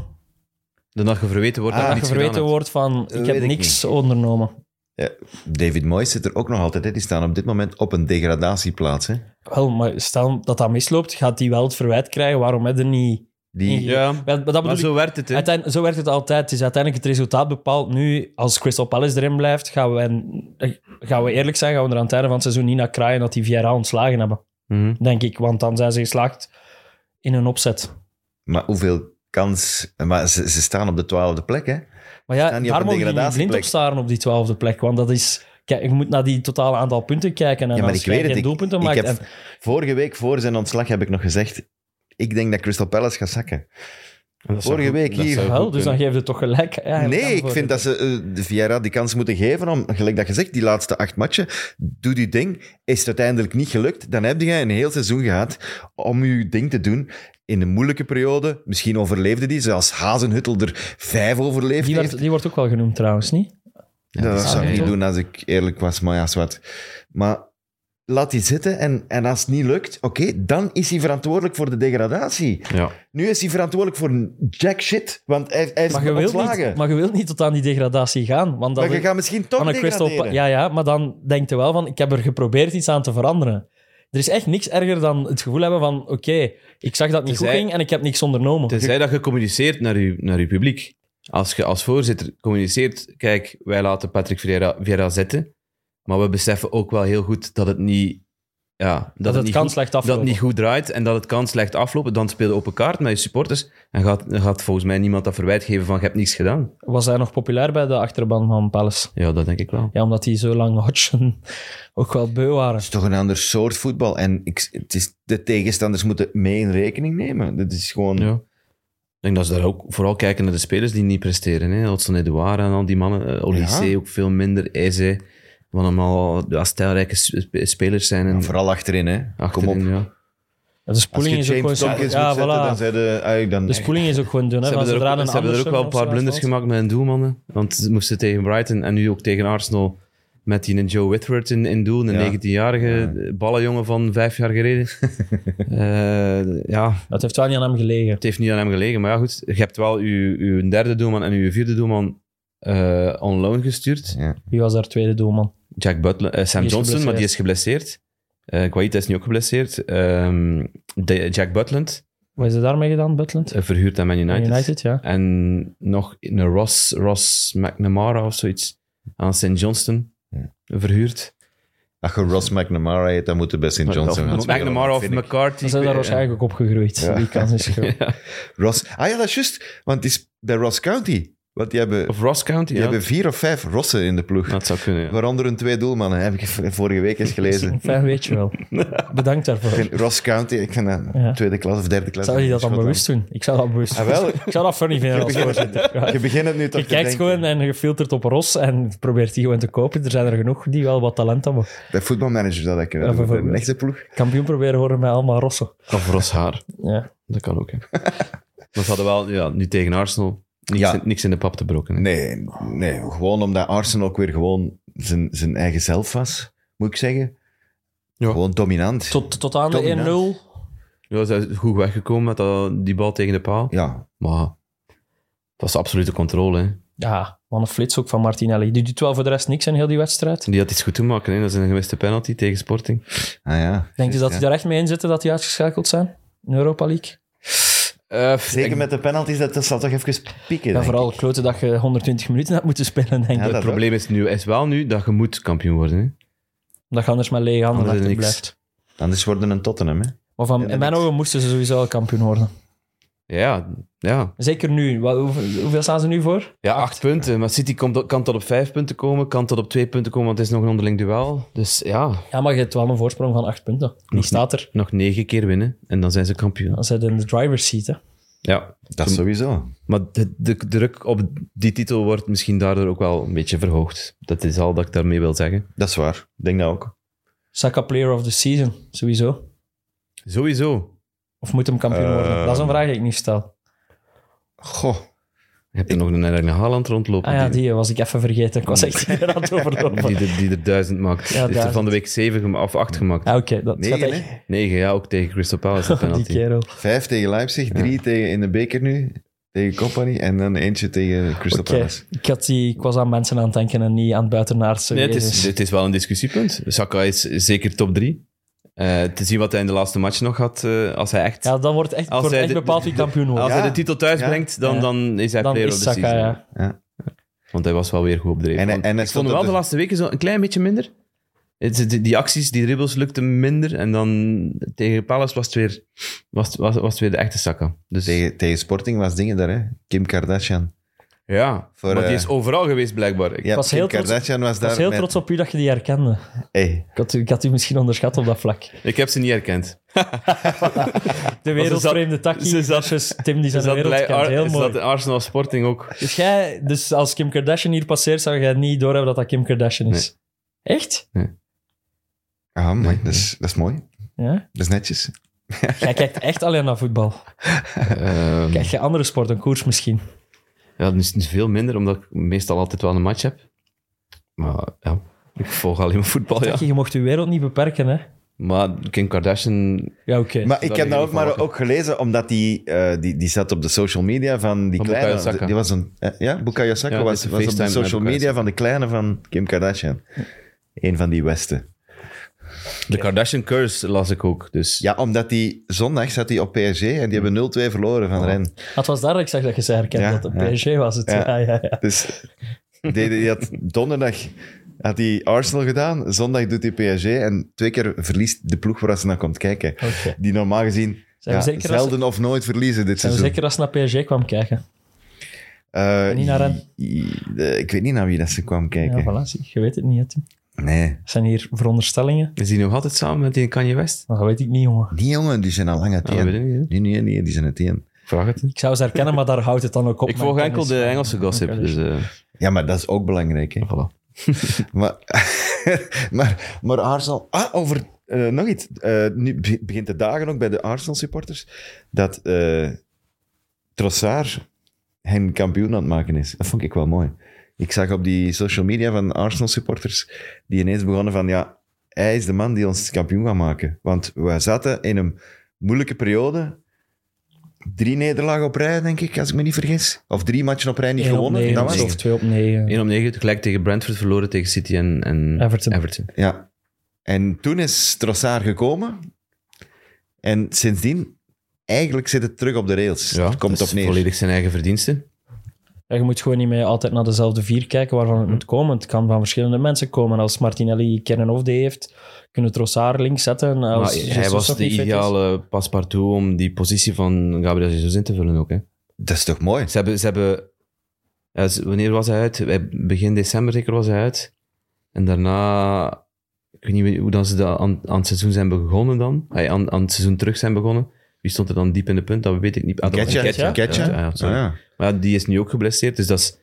Dan dat je verweten wordt Ah, dat je dat niets gedaan verweten hebt. wordt van ik Weet heb ik niks ondernomen. Ja, David Moyes zit er ook nog altijd. Hè. Die staan op dit moment op een degradatieplaats. Hè. Wel, maar stel dat dat misloopt, gaat hij wel het verwijt krijgen. Waarom heb je er niet... Die, Ja, Maar dat bedoel maar ik- zo werkt het. Hè. Uiteindelijk, zo werkt het altijd. Het is uiteindelijk het resultaat bepaald. Nu, als Crystal Palace erin blijft, gaan we, gaan we eerlijk zijn, gaan we er aan het einde van het seizoen niet naar kraaien dat die Vieira ontslagen hebben. Mhm. Denk ik, want dan zijn ze geslaagd in een opzet. Maar hoeveel kans... Maar ze, ze staan op de twaalfde plek, hè? Maar ja, staan daar je niet blind op staren op die twaalfde plek. Want dat is... Kijk, je moet naar die totale aantal punten kijken. En Ja, maar als ik jij weet het. geen Ik, doelpunten ik maakt... heb, en- vorige week voor zijn ontslag heb ik nog gezegd... Ik denk dat Crystal Palace gaat zakken. Vorige week dat hier. Wel, dus dan geef je toch gelijk. nee, ik vind dat ze eh, de Vieira die kans moeten geven om, gelijk dat je zegt, die laatste acht matchen, doe die ding. Is het uiteindelijk niet gelukt, dan heb je een heel seizoen gehad om je ding te doen. In een moeilijke periode, misschien overleefde die, zoals Hazenhuttel er vijf overleefd Die, heeft. die wordt ook wel genoemd trouwens, niet? Ja, dat zou ik niet doen als ik eerlijk was, maar ja, zwart. Maar laat die zitten en, en als het niet lukt, oké, dan is hij verantwoordelijk voor de degradatie. Ja. Nu is hij verantwoordelijk voor een jack shit, want hij, hij is Maar je, wilt ontslagen. niet, maar je wilt niet tot aan die degradatie gaan. Want dat Maar je gaat misschien toch aan een Crystal degraderen. Pa- ja, ja, maar dan denk je wel van, ik heb er geprobeerd iets aan te veranderen. Er is echt niks erger dan het gevoel hebben van, oké, ik zag dat het niet goed ging en ik heb niks ondernomen. Tenzij dat je communiceert naar je, naar je publiek. Als je als voorzitter communiceert, kijk, wij laten Patrick Vieira, Vieira zitten, maar we beseffen ook wel heel goed dat het niet... Ja, dat, het niet kan goed, slecht dat het niet goed draait en dat het kan slecht aflopen. Dan speel je open kaart met je supporters en gaat, dan gaat volgens mij niemand dat verwijt geven van je hebt niets gedaan. Was hij nog populair bij de achterban van Palace? Ja, dat denk ik wel. Ja, omdat die zo lang Hodgson ook wel beu waren. Het is toch een ander soort voetbal. En ik, het is, de tegenstanders moeten mee in rekening nemen. Dat is gewoon... Ja. Ik denk dat ze daar ook vooral kijken naar de spelers die niet presteren. Hè. Hudson Edouard en al die mannen. Uh, Olysee Ja. ook veel minder. Eze, wat allemaal ja, stijlrijke sp- spelers zijn. En vooral achterin, hè. achterin, Kom op. ja. Ja, de Als spoeling je is ook gewoon... Ja, zetten, dan zijn de... dan, De spoeling is ook gewoon dun. Hè, Ze hebben, er ook, een ze hebben er ook Anderson wel een paar blunders gemaakt met een doelmannen. Want ze moesten tegen Brighton en nu ook tegen Arsenal met die Joe Whitworth in, in doel. Een Ja. 19-jarige ballenjongen van vijf jaar geleden. Eh, ja, Dat heeft wel niet aan hem gelegen. het heeft niet aan hem gelegen. Maar ja, goed. Je hebt wel je, je derde doelman en je vierde doelman eh on loan gestuurd. Ja. Wie was daar tweede doelman? Jack Butler, eh, Sam Johnson, maar die is geblesseerd. Eh Guaita is nu ook geblesseerd. Ehm, de- Jack Butland, Wat is er daarmee gedaan, Butland? verhuurd aan Man United. United, ja. En nog een Ross, Ross McNamara of zoiets aan St. Johnston Ja. verhuurd. Als je Ross McNamara heet, dan moet je bij St. Johnson gaan McNamara of. McCarthy. Ze zijn daar waarschijnlijk ook opgegroeid. Ja. Die kans is groot. Ja. Ross... Ah ja, dat is juist. Want het is bij Ross County. Want die hebben, Of Ross County, die ja. hebben vier of vijf Rossen in de ploeg. Dat zou kunnen, ja. Waaronder een twee doelmannen, heb ik vorige week eens gelezen. Fijn weet je wel. Bedankt Ik daarvoor. vind Ross County, ik vind dat Ja. tweede klas of derde klas. Zou je dat dan bewust doen? Ik zou dat bewust Ah, doen. wel. Ik zou dat funny vinden als voorzitter. Ja. Je begint het nu toch Je kijkt denken. gewoon en je filtert op Ros en probeert die gewoon te kopen. Er zijn er genoeg die wel wat talent hebben. Bij voetbalmanagers dat ik Ja, een echte ploeg. Kampioen proberen worden met allemaal Rossen. Of Ross Haar. Ja. Dat kan ook, hè. Maar ze hadden wel, ja, nu tegen Arsenal, niks, Ja. in, niks in de pap te brokken. Nee, nee, gewoon omdat Arsenal ook weer gewoon zijn, zijn eigen zelf was, moet ik zeggen. Ja. Gewoon dominant. Tot, tot aan de Dominant. 1-0. Ja, ze zijn goed weggekomen met dat, die bal tegen de paal. Ja, Maar het was absolute controle. Hè. Ja, wat een flits ook van Martinelli. Die doet wel voor de rest niks in heel die wedstrijd. Die had iets goed te maken. Hè. Dat is een gemiste penalty tegen Sporting. ah ja. Denk je dat ja. die er echt mee in zitten dat die uitgeschakeld zijn? In Europa League? Eh, Zeker ik- met de penalties, dat, dat zal toch even pieken, Ja, vooral ik. kloten dat je 120 minuten hebt moeten spelen, denk Ja, ik. Het probleem is, nu, is wel nu dat je moet kampioen worden. Hè. Dat je anders met lege handen blijft. Anders worden een Tottenham, hè. Maar van, in mijn ogen moesten ze sowieso al kampioen worden. Ja, ja. Zeker nu. Wat, hoeveel, hoeveel staan ze nu voor? ja acht punten. Maar City komt, kan tot op vijf punten komen, kan tot op twee punten komen, want het is nog een onderling duel. Dus ja, Ja, maar je hebt wel een voorsprong van acht punten. Die staat er. nog negen keer winnen en dan zijn ze kampioen. Dan zit in de driver's seat. Hè. Ja, Dat sowieso. maar de, de druk op die titel wordt misschien daardoor ook wel een beetje verhoogd. Dat is al dat ik daarmee wil zeggen. Dat is waar. Ik denk dat ook. Saka player of the season, sowieso. Sowieso. Of moet hem kampioen Eh, worden? Dat is een vraag die ik niet stel. Goh. Je hebt er nog een Erling Haaland rondlopen. Ah ja, die, die was ik even vergeten. Ik was echt aan het overlopen. die, er, die er duizend maakt. Ja, die heeft er van de week zeven of acht gemaakt. Ah, Oké, dat Negen, echt... Negen, ja, ook tegen Crystal Palace. Die penalty. kerel. Vijf tegen Leipzig, drie tegen, in de beker nu, tegen Company, en dan eentje tegen Crystal Oké, Palace. ik, had die, ik was aan mensen aan het denken en niet aan het buitenaardse. Nee, het is, het is wel een discussiepunt. Saka is zeker top drie. Eh, te zien wat hij in de laatste match nog had, eh, als hij echt, Ja, dan wordt echt, Als wordt hij echt de- bepaald wie kampioen wordt. als Ja. hij de titel thuis Ja. brengt, dan, dan is hij dan player is of the Saka, season. ja. Want hij was wel weer goed op de En en hij ik stond vond wel de de- laatste weken zo een klein beetje minder. Die, die acties, die dribbles lukten minder. En dan tegen Palace was het weer, was, was, was het weer de echte Saka. Dus Tegen, tegen Sporting was dingen daar, hè? Kim Kardashian. Ja, Voor, maar die eh, is overal geweest blijkbaar. Ja, was Kim heel trots- Kardashian was Ik daar was heel met- trots op u dat je die herkende. Hey, Ik had, u- ik had u misschien onderschat op dat vlak. Ik heb ze niet herkend. De wereldvreemde ze takkie zat- versus Tim die Ze zijn zat, wereld bij kent. Ar- Heel ze mooi. zat in Arsenal Sporting ook. Dus, jij, dus als Kim Kardashian hier passeert, zou jij niet doorhebben dat dat Kim Kardashian is? Echt? ah, mooi. Dat, is, dat is mooi. Ja? Dat is netjes. Jij kijkt echt alleen naar voetbal. Ehm, Kijk je andere sport, een koers misschien? Ja, dat is niet veel minder, omdat ik meestal altijd wel een match heb. Maar ja, ik volg alleen maar voetbal, ja. Je mocht je wereld niet beperken, hè? Maar Kim Kardashian... Ja, oké. Maar ik heb niet ook maar ook gelezen, omdat die, eh, die, die zat op de social media van die Van kleine... Die was een... eh, ja, Bukayo Saka Ja, was, was op de social media van de kleine van Kim Kardashian. Een van die Westen. De Kardashian curse las ik ook, dus... Ja, omdat die zondag zat hij op PSG en die hebben 0-2 verloren van Ren. Het was daar dat ik zag dat je ze herkende, Ja, dat de ja. PSG was het. Ja. Ja, ja, ja. Dus die, die had donderdag had hij Arsenal gedaan, zondag doet hij PSG en twee keer verliest de ploeg waar ze naar komt kijken. Die normaal gezien Zijn we ja, zeker als- zelden of nooit verliezen dit Zijn we seizoen. zeker als ze naar PSG kwam kijken? Eh, niet naar Ren? Ik weet niet naar wie dat ze kwam kijken. Ja, voilà, zie. Je weet het niet, hè, Tim. Nee. Zijn hier veronderstellingen. Is die nog altijd samen met die Kanye West? Maar dat weet ik niet, jongen. Die jongen, die zijn al lang niet, hè. Nee, nee, nee, die zijn het één. Vraag het. Ik zou ze herkennen, maar daar houdt het dan ook op. Ik volg enkel de Engelse gossip, Oké, dus... eh, Ja, maar dat is ook belangrijk. Hè. voilà. Maar, maar, maar Arsenal... Ah, over eh, nog iets. Eh, nu be- begint de dagen ook bij de Arsenal-supporters dat eh Trossard hen kampioen aan het maken is. Dat vond ik wel mooi. Ik zag op die social media van Arsenal-supporters die ineens begonnen van ja, hij is de man die ons kampioen gaat maken. Want we zaten in een moeilijke periode. Drie nederlagen op rij, denk ik, als ik me niet vergis. Of drie matchen op rij niet Eén op gewonnen. negen dat was. Of twee op negen. 1 op 9, tegelijk tegen Brentford verloren tegen City en, en Everton. Ja. En toen is Trossard gekomen. En sindsdien, eigenlijk zit het terug op de rails. Ja, Het komt op neer. volledig zijn eigen verdiensten. Ja, je moet gewoon niet meer altijd naar dezelfde vier kijken waarvan het moet komen. Het kan van verschillende mensen komen. Als Martinelli Kennen of D heeft, kunnen Trossard links zetten. Als Maar Jesus hij was de ideale paspartout om die positie van Gabriel Jesus in te vullen ook. Hè. Dat is toch mooi? Ze hebben... Ze hebben wanneer was hij uit? Begin december zeker was hij uit. En daarna... Ik weet niet hoe dan ze dat aan, aan het seizoen zijn begonnen dan. Ay, aan, aan het seizoen terug zijn begonnen. Wie stond er dan diep in de punt? Dat weet ik niet. Ah, Ketja? Ketja? Ja, ja. Ah. Maar die is nu ook geblesseerd, dus dat is,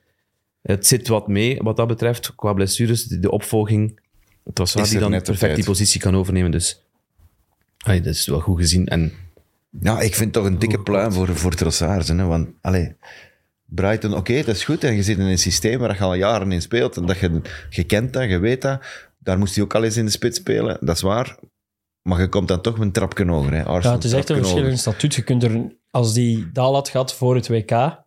het zit wat mee wat dat betreft. Qua blessures, de, de opvolging. Het was waar die dan perfect die positie kan overnemen. Dus dat is wel goed gezien. En Ja, ik vind toch een dikke pluim voor, voor Trossard. Hè? Want, allee, Brighton, oké, dat is goed. En je zit in een systeem waar je al jaren in speelt. En dat je, je kent dat, je weet dat. Daar moest hij ook al eens in de spits spelen, dat is waar. Maar je komt dan toch een trapje hoger. Hè? Arsenal, Ja, het is echt een verschil in statuut. Je kunt er, als die daal had gehad voor het WK,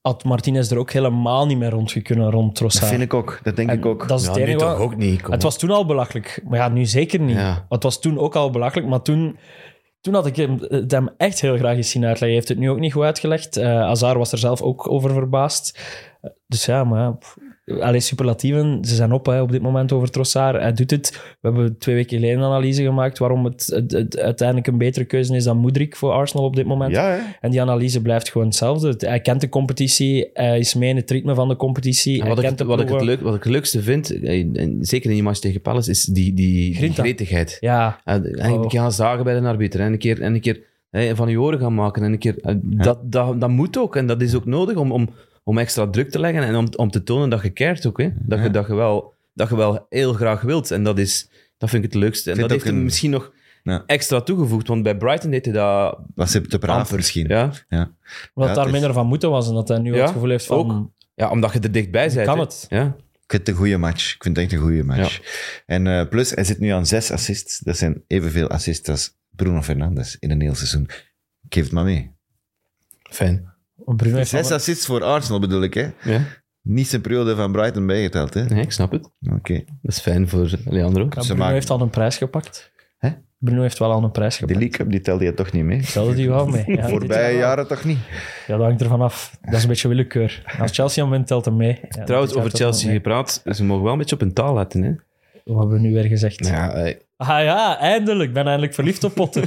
had Martinez er ook helemaal niet meer rond kunnen, rond Dat vind ik ook, dat denk En ik ook. Dat is het enige wat- ook niet. Het was toen al belachelijk. Maar ja, nu zeker niet. Ja. Het was toen ook al belachelijk, maar toen, toen had ik hem, het hem echt heel graag eens zien uitleggen. Hij heeft het nu ook niet goed uitgelegd. Eh Azar was er zelf ook over verbaasd. Eh, Dus ja, maar ja, pff, allee, superlatieven, ze zijn op hè, op dit moment over Trossard. Hij doet het. We hebben twee weken geleden een analyse gemaakt waarom het, het, het uiteindelijk een betere keuze is dan Moedrik voor Arsenal op dit moment. Ja? En die analyse blijft gewoon hetzelfde. Hij kent de competitie, hij is mee in het ritme van de competitie. Wat, ik, kent de het- wat, ik het leuk, wat ik het leukste vind, en zeker in die match tegen Palace, is die, die, die gretigheid. Ja, En Eigenlijk Oh. gaan zagen bij de arbiter. En een keer, en een keer hè, van je oren gaan maken. En een keer, eh, dat, dat, dat moet ook. En dat is ook nodig om, om, om extra druk te leggen. En om, om te tonen dat je keert ook. Hè. Dat, Ja. je, dat, je wel, dat je wel heel graag wilt. En dat, is, dat vind ik het leukste. En dat heeft hem een- misschien nog Ja. extra toegevoegd. Want bij Brighton deed hij dat Was hij te braaf misschien. Ja? Ja. wat Ja, daar is- minder van moeten was en dat hij nu Ja, het gevoel heeft van... ook. ja, omdat je er dichtbij bent. Kan het? Ja. Ik vind het een goede match. Ik vind het echt een goede match. En eh, plus, hij zit nu aan zes assists. Dat zijn evenveel assists als Bruno Fernandes in een heel seizoen. Ik geef het maar mee. Fijn. Bruno heeft Zes assists voor Arsenal bedoel ik, hè? Ja. Niet zijn periode van Brighton bijgeteld, hè? Nee, ik snap het. Oké. Dat is fijn voor Leandro. Ja, Ze Bruno maken- heeft al een prijs gepakt. Hè? Bruno heeft wel al een prijs Die gepakt. League Cup, die telde je toch niet mee? Telde die wel mee. Ja, Voorbije jaren toch niet? Ja, dat hangt ervan af. Dat is een beetje willekeur. Als Chelsea hem wint, telt hem mee. Ja, Trouwens, over Chelsea gepraat. Ze mogen wel een beetje op hun taal letten. Hè? Wat hebben we nu weer gezegd? Ja, eh, Ah ja, eindelijk. Ik ben eindelijk verliefd op Potter.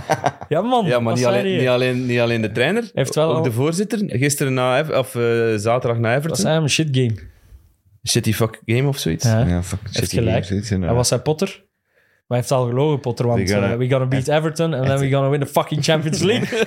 ja man, Ja, maar niet alleen, niet, alleen, niet alleen de trainer, Heeft wel ook al- de voorzitter. Gisteren na, of eh, zaterdag na Dat Everton. is eigenlijk een shit game. Shitty fuck game of zoiets. Ja. ja, fuck. City gelijk. Zoiets, En wat zei Potter? Maar hij heeft al gelogen, Potter, want We gonna- eh, we gonna beat Everton and then we gonna win the fucking Champions League.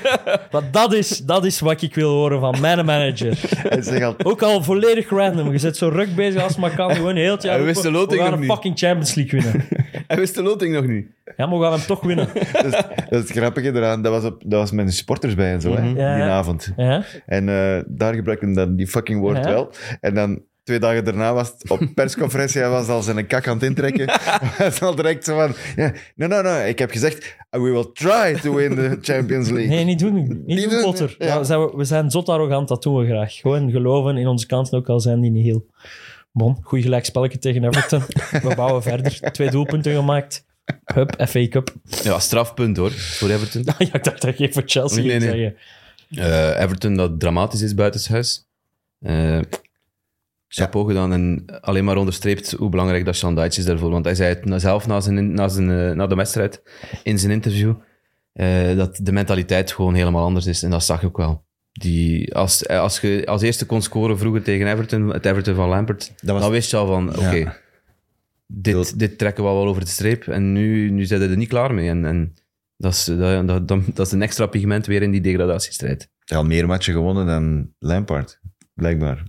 Want dat is, dat is wat ik wil horen van mijn manager. Hij zegt al, Ook al volledig random. Je zit zo ruk bezig als het maar kan. Gewoon heel het jaar Hij wist de loting We gaan nog een niet. fucking Champions League winnen. Hij wist de loting nog niet. Ja, maar we gaan hem toch winnen. dat, is, dat is het grappige eraan. Dat was, op, dat was met de supporters bij en zo, hè, Mhm. Ja, die ja. avond. Ja? En eh, daar gebruikte hij dan die fucking woord Ja. wel. En dan twee dagen daarna was het op persconferentie, hij was al zijn kak aan het intrekken. hij was al direct zo van, ja, no, no, no, ik heb gezegd, we will try to win the Champions League. Nee, niet doen. Niet, Niet doen, doen, Potter. ja. Ja, we, zijn, we zijn zot arrogant, dat doen we graag. Gewoon geloven in onze kansen, ook al zijn die niet heel. Bon, goed gelijk spelletje tegen Everton. we bouwen verder. Twee doelpunten gemaakt. Hup, FA Cup. Ja, strafpunt hoor, voor Everton. ja, ik dacht dat je voor Chelsea Nee, ging nee. zeggen. Eh, Everton dat dramatisch is buitenshuis. Eh chapeau gedaan en alleen maar onderstreept hoe belangrijk dat Dyche is daarvoor. Want hij zei het zelf na, zijn, na, zijn, eh, na de wedstrijd in zijn interview eh, dat de mentaliteit gewoon helemaal anders is. En dat zag je ook wel. Die, als, eh, als je als eerste kon scoren vroeger tegen Everton, het Everton van Lampert, was- dan wist je al van, oké, Ja. dit, dit trekken we wel over de streep. En nu, nu zijn ze er niet klaar mee. En, en dat, is, dat, dat, dat, is een extra pigment weer in die degradatiestrijd. Hij had al meer matchen gewonnen dan Lampard, blijkbaar.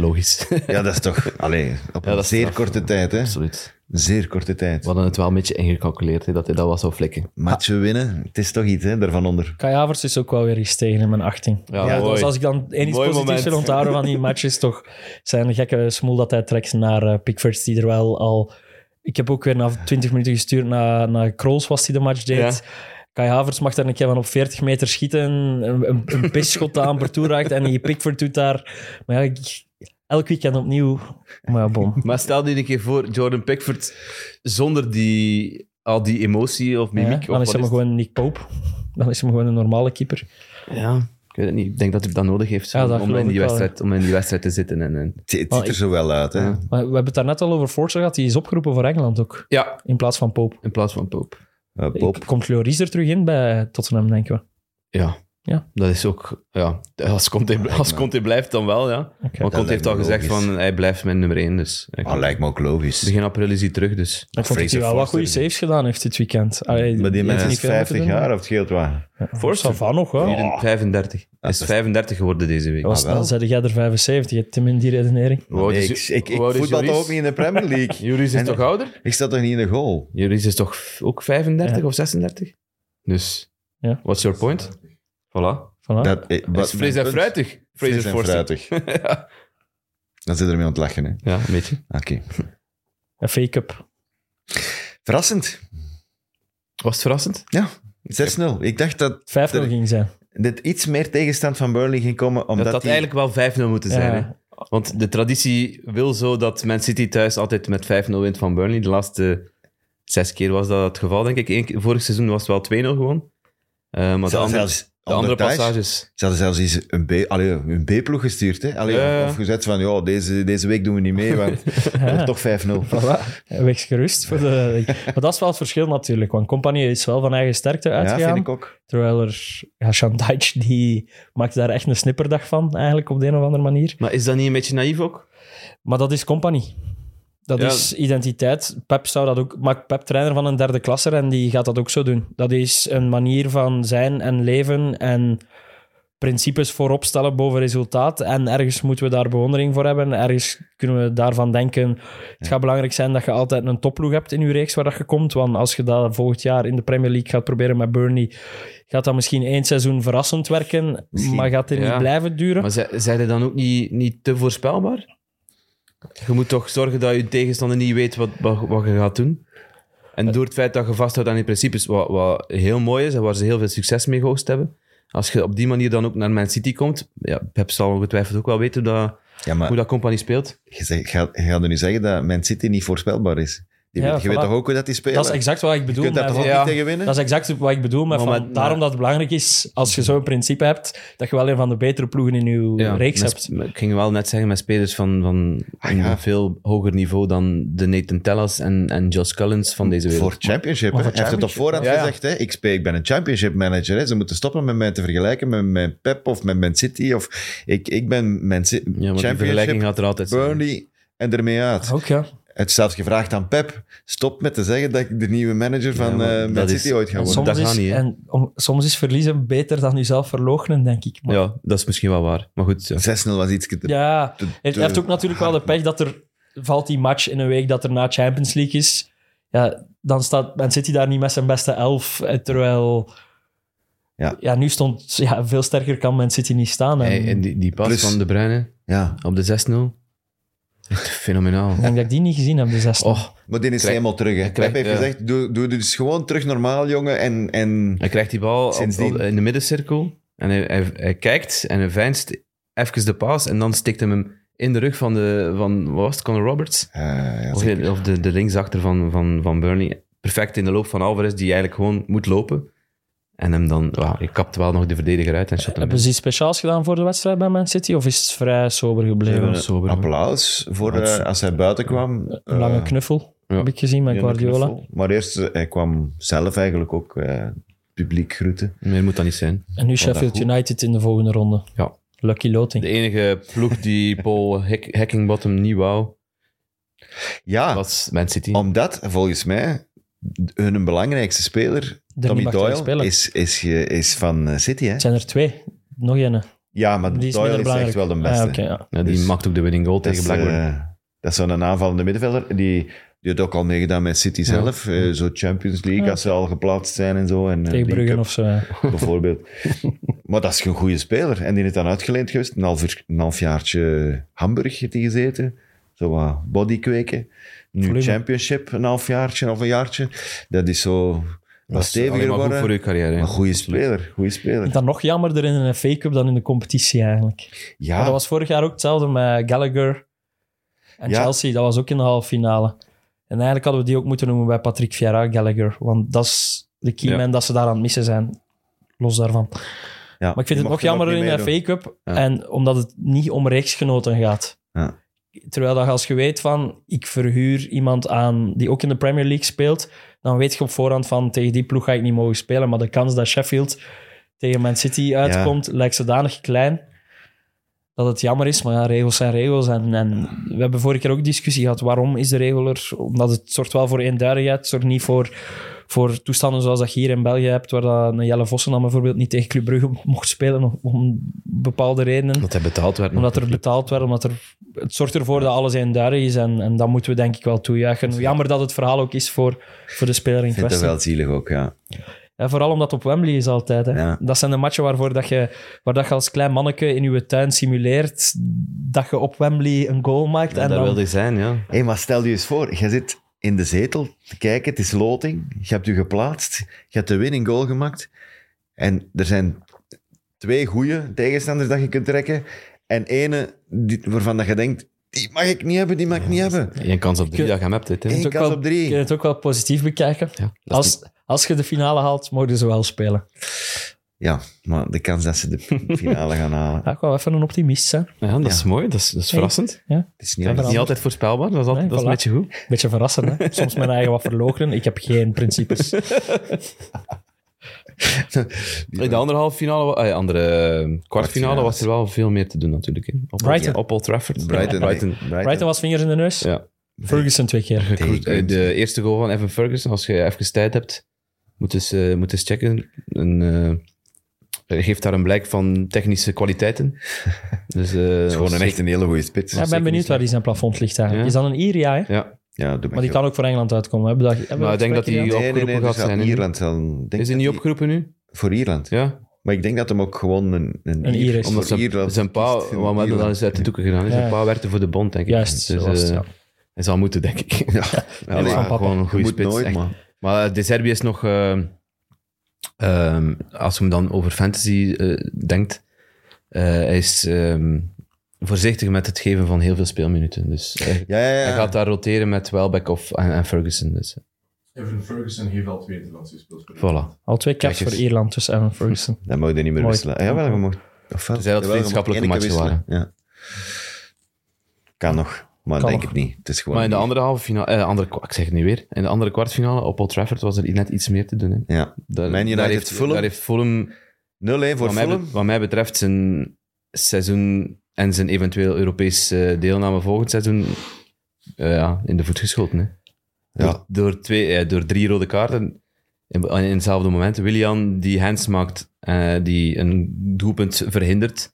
Logisch. Ja, dat is toch... Allee, op Ja, een dat is zeer straf. korte tijd, hè. Absoluut. Zeer korte tijd. We hadden het wel een beetje ingecalculeerd, hè, dat hij dat was zou flikken. Matchen winnen, het is toch iets, hè, daarvan onder. Kai Havertz is ook wel weer gestegen in mijn achting. Ja, Ja, mooi. dus als ik dan één iets Mooi positiefs moment. wil onthouden van die match, is toch zijn gekke smoel dat hij trekt naar eh, Pickford, die er wel al... Ik heb ook weer na 20 minuten gestuurd naar, naar Kroos, was die de match deed. Ja. Kai Havertz mag daar een keer van op 40 meter schieten, een, een, een pisschot aan per toe raakt en die Pickford doet daar... Maar ja, ik, elk weekend opnieuw... Maar ja, bom. Maar stel je een keer voor, Jordan Pickford, zonder die, al die emotie of Ja, mimiek. dan of is hij maar gewoon Nick Pope. Dan is hij maar gewoon een normale keeper. Ja, ik weet het niet. Ik denk dat hij dat nodig heeft Ja, om- dat om, geloof in die wedstrijd, om in die wedstrijd te zitten. En, en... Het, ziet er zo wel uit, hè. Ja. Maar we hebben het daar net al over Forza gehad, die is opgeroepen voor Engeland ook, Ja, in plaats van Pope. in plaats van Pope. Uh, Pop. Komt Lloris er terug in bij Tottenham, denken we? Ja. Ja. Dat is ook... Ja, als Conte, als. Conte blijft, dan wel, ja. Want Dat Conte heeft al gezegd logisch. van, hij blijft mijn nummer 1. Dus ik- Ah, lijkt me ook logisch. begin april is hij terug, dus... Ik vond dat hij wel wat goede saves gedaan heeft dit weekend. Allee, Maar die mensen niet is veel moeten 50 doen. jaar of het scheelt wat. Forza van nog, hoor. Vier- 35. Hij is dat- 35 geworden deze week. Dat was, Ah, wel. dan zei jij er 75, hè, Tim, in die redenering. Nee, ik ik, voetbal Joris? ook niet in de Premier League. Juris is En- toch ouder? Ik sta toch niet in de goal? Juris is toch ook 35 Ja. of 36? Dus, Ja. what's your point? Voilà. Voilà. Dat, eh, wat is fris en punt- fruitig. Fris en fruitig. Dan zit er mee aan het lachen, hè. Ja, een beetje. Oké. Een fake-up. Verrassend. Was het verrassend? Ja, 6-0. Ik dacht dat 5-0 Er- ging zijn. dit iets meer tegenstand van Burnley ging komen, omdat dat had die... eigenlijk wel 5-0 moeten zijn. Hè? Want de traditie wil zo dat Man City thuis altijd met 5-0 wint van Burnley. De laatste zes keer was dat het geval, denk ik. Eén keer- vorig seizoen was het wel 2-0 gewoon. Eh, maar de, Zelfs- andere, zelfs de andere passages... Ze hadden zelfs eens een, B, allee, een B-ploeg gestuurd. Hè? Allee, Ja, ja. Of gezegd van, ja, deze, deze week doen we niet mee, want toch 5-0. Voilà. Wees gerust. Voor de... Maar dat is wel het verschil natuurlijk. Want Compagnie is wel van eigen sterkte Ja, uitgegaan. vind ik ook. Terwijl er... Ja, die maakte daar echt een snipperdag van, eigenlijk, op de een of andere manier. Maar is dat niet een beetje naïef ook? Maar dat is compagnie. Dat Ja. is identiteit. Pep zou dat ook... Maakt Pep trainer van een derde klasser en die gaat dat ook zo doen. Dat is een manier van zijn en leven en principes voorop stellen boven resultaat. En ergens moeten we daar bewondering voor hebben. Ergens kunnen we daarvan denken... Het gaat belangrijk zijn dat je altijd een topploeg hebt in je reeks waar dat je komt. Want als je dat volgend jaar in de Premier League gaat proberen met Burnley, gaat dat misschien één seizoen verrassend werken, Misschien. maar gaat het Ja. niet blijven duren. Maar zij- zijn die dan ook niet, niet te voorspelbaar? Je moet toch zorgen dat je tegenstander niet weet wat, wat, wat je gaat doen. En door het feit dat je vasthoudt aan die principes, wat, wat heel mooi is en waar ze heel veel succes mee gehost hebben, als je op die manier dan ook naar Man City komt, ja, Pep zal ongetwijfeld ook wel weten hoe dat, Ja, maar hoe dat compagnie speelt. je, zegt, ga, je gaat er nu zeggen dat Man City niet voorspelbaar is. Je, Ja, weet, je weet toch ook hoe dat die spelen? Dat is exact wat ik je bedoel. kunt daar met toch Ja. niet tegen winnen? Dat is exact wat ik bedoel. Met Maar van, daarom dat het belangrijk is, als je zo'n principe hebt, dat je wel een van de betere ploegen in je Ja, reeks met hebt. Ik ging wel net zeggen, met spelers van, van Ah, een ja. veel hoger niveau dan de Nathan Tellas en, en Josh Collins van deze wereld. Voor championship, Hij heeft het op championship, voorhand ja. gezegd. Hè. Ik, speel, ik ben een championship manager. Hè. Ze moeten stoppen met mij te vergelijken met, met Pep of met Man City. Of, ik, ik ben Man City. Ja, maar die vergelijking championship, gaat er altijd zijn. Burnley en ermee uit. Ook ja. Het is zelfs gevraagd aan Pep. Stop met te zeggen dat ik de nieuwe manager van Ja, eh, Man dat is- City ooit ga En worden. soms, dat is, gaat niet, en om, soms is verliezen beter dan jezelf verloochenen, denk ik. Maar, Ja, dat is misschien wel waar. Maar goed, ja. 6-0 was iets te... Ja, te- hij te heeft ook natuurlijk wel de pech dat er valt die match in een week dat er na Champions League is. Ja, dan staat Man City daar niet met zijn beste elf. eh, Terwijl Ja. ja, nu stond ja, veel sterker kan Man City niet staan. En Hey, en die, die pas Plus- van De Bruyne Ja, op de 6-0. Echt fenomenaal. ik denk dat ik die niet gezien heb, de zesde. Oh, maar die is Krijg- helemaal terug. Hè. krijg- Pep heeft ja. gezegd, doe, doe dus gewoon terug normaal, jongen. En, en hij krijgt die bal op- Sindsdien. op- in de middencirkel en hij, hij, hij kijkt en hij veinst even de paas en dan stikt hem hem in de rug van, de, van wat was het, Conor Roberts? eh, ja, Of, of de, de linksachter van, van, van Burnley. Perfect in de loop van Alvarez, die eigenlijk gewoon moet lopen. En hem dan, je kapt wel nog de verdediger uit en shot hem Hebben ze iets speciaals gedaan voor de wedstrijd bij Man City? Of is het vrij sober gebleven? hebben sober, applaus voor Ja, eh, als hij buiten kwam. Een lange Eh, knuffel, ja. heb ik gezien met Guardiola. knuffel. Maar eerst, eh, hij kwam zelf eigenlijk ook eh, publiek groeten. Meer moet dat niet zijn. En nu Sheffield. United in de volgende ronde. Ja. Lucky loting. De enige ploeg die Paul Hack- Hackingbottom niet wou, Ja, was Man City. omdat volgens mij hun belangrijkste speler, Tommy Doyle, spelen. is, is, is van eh, City. Hè? Het zijn er twee. Nog een. Ja, maar Die is Doyle is echt wel de beste. Ah, oké, ja. Ja, die dus- maakt ook de winning goal Dat tegen is, Blackburn. eh, dat is zo'n aanvallende middenvelder. Die, die heeft ook al meegedaan met City zelf. eh, zo Champions League, Ja. als ze al geplaatst zijn en zo. En, Tegen Cup of zo. ja. bijvoorbeeld. maar dat is een goede speler. En die is dan uitgeleend geweest. Een half, een halfjaartje Hamburg heeft hij gezeten. Zo wat body kweken. Nu Volume. Championship, een halfjaartje of een jaartje. Dat is zo wat Dat is steviger maar goed worden. voor je carrière. Maar goede speler, goede speler. Dan nog jammerder in een FA Cup dan in de competitie eigenlijk. Ja, Maar dat was vorig jaar ook hetzelfde met Gallagher en Ja. Chelsea. Dat was ook in de halve finale. En eigenlijk hadden we die ook moeten noemen bij Patrick Vieira, Gallagher. Want dat is de keyman Ja. dat ze daar aan het missen zijn. Los daarvan. ja, Maar ik vind het nog er jammerder in de. FA Cup. Ja. En omdat het niet om rechtsgenoten gaat. Ja. Terwijl dat als je weet van, ik verhuur iemand aan die ook in de Premier League speelt, dan weet je op voorhand van, tegen die ploeg ga ik niet mogen spelen. Maar de kans dat Sheffield tegen Man City uitkomt, lijkt zodanig klein dat het jammer is. Maar ja, regels zijn regels. En, en we hebben vorige keer ook discussie gehad, waarom is de regel er? Omdat het zorgt wel voor eenduidigheid, het zorgt niet voor, voor toestanden zoals dat je hier in België hebt, waar dat een Jelle Vossen dan bijvoorbeeld niet tegen Club Brugge mocht spelen om, om bepaalde redenen Dat hij betaald werd. omdat er betaald werd, omdat er... Het zorgt ervoor dat alles eenduidig is en, en dat moeten we denk ik wel toejuichen. Jammer dat het verhaal ook is voor, voor de speler in Ik vind dat kwestie. wel zielig ook, ja. Ja, vooral omdat het op Wembley is altijd. Hè. Ja. Dat zijn de matchen waarvoor dat je, waar dat je als klein manneke in je tuin simuleert dat je op Wembley een goal maakt. Ja, en daar dan, wilde zijn, ja. Hé, maar stel je eens voor, je zit in de zetel te kijken, het is loting, je hebt je geplaatst, je hebt de winning goal gemaakt en er zijn twee goede tegenstanders dat je kunt trekken en ene die, waarvan dat je denkt, die mag ik niet hebben, die mag ik niet hebben. Eén kans op drie Kun- dat je hem hebt. Dit. Eén het ook kans wel- op drie. kun je het ook wel positief bekijken. Ja, Als, als je de finale haalt, mogen ze wel spelen. Ja, maar de kans dat ze de finale gaan halen, Ja, ik wou even een optimist zijn. ja, dat is Ja. mooi. Dat is, dat is Hey. verrassend. het is niet Ja, anders. Niet altijd voorspelbaar. Dat is, altijd, Nee, dat is een beetje goed. Beetje verrassend, hè? Soms mijn eigen wat verloochenen. Ik heb geen principes. In de andere halve finale, eh, andere eh, kwartfinale was er wel veel meer te doen natuurlijk. Hè. Op, Brighton. op Old Trafford. Brighton, Brighton. Brighton was vingers in de neus. Ja. Ferguson twee keer. Eh, De eerste goal van Evan Ferguson, als je even tijd hebt, moet eens, eh, moet eens checken. En, eh, geeft daar een blijk van technische kwaliteiten. Dus, eh, Het is gewoon een echt een hele goede spits. Ja, ik ben benieuwd waar die zijn plafond ligt eigenlijk. Ja. Is dat een Ier, ja? Hè? Ja, Ja, doe Maar die kan ook voor Engeland uitkomen. Hebben we dat, hebben Maar ik denk dat? Nee, nee, nee, opgeroepen dus gaat ja, zijn? Ierland zal... denk is hij niet die- opgeroepen nu? Voor Ierland. Ja, Maar ik denk dat hem ook gewoon een, een, Een Ier is. omdat voor zijn, Ierland zijn pa, wat we hebben dat eens uit de doeken gedaan, zijn Ja. pa werkte voor de bond, denk ik. Juist, Dus, was eh, ja. Hij zal moeten, denk ik. Ja, Ja, van papa. gewoon een goede spits. nooit, echt. man. Maar De Serbië is nog... eh, ehm, als je hem dan over fantasy eh, denkt... eh, hij is ehm, voorzichtig met het geven van heel veel speelminuten. Dus hij, Ja, ja, ja. hij gaat daar roteren met Welbeck of, en, en Ferguson. Dus Evan Ferguson heeft al twee Nederlandse speelspelers. voilà. Al twee caps voor Ierland tussen Evan Ferguson. Dan mag je niet meer Mooi. wisselen. Ja, wel, je mag... Of wel? Tenzij dat vriendschappelijke matchen wisselen. Ja. Kan nog, maar Kan denk nog. het niet. Het is gewoon... Maar in de niet- andere halve finale, eh, andere, ik zeg het nu weer, in de andere kwartfinale op Old Trafford was er net iets meer te doen. Hè. Ja. Daar, Man United daar heeft, Fulham. Daar heeft Fulham, 0-1 voor wat mij, Fulham. wat mij betreft, zijn seizoen en zijn eventueel Europese deelname volgend seizoen eh, ja, in de voet geschoten. Hè. Ja. Door, door, twee, eh, door drie rode kaarten in, in hetzelfde moment. Willian die hands maakt, eh, die een doelpunt verhindert.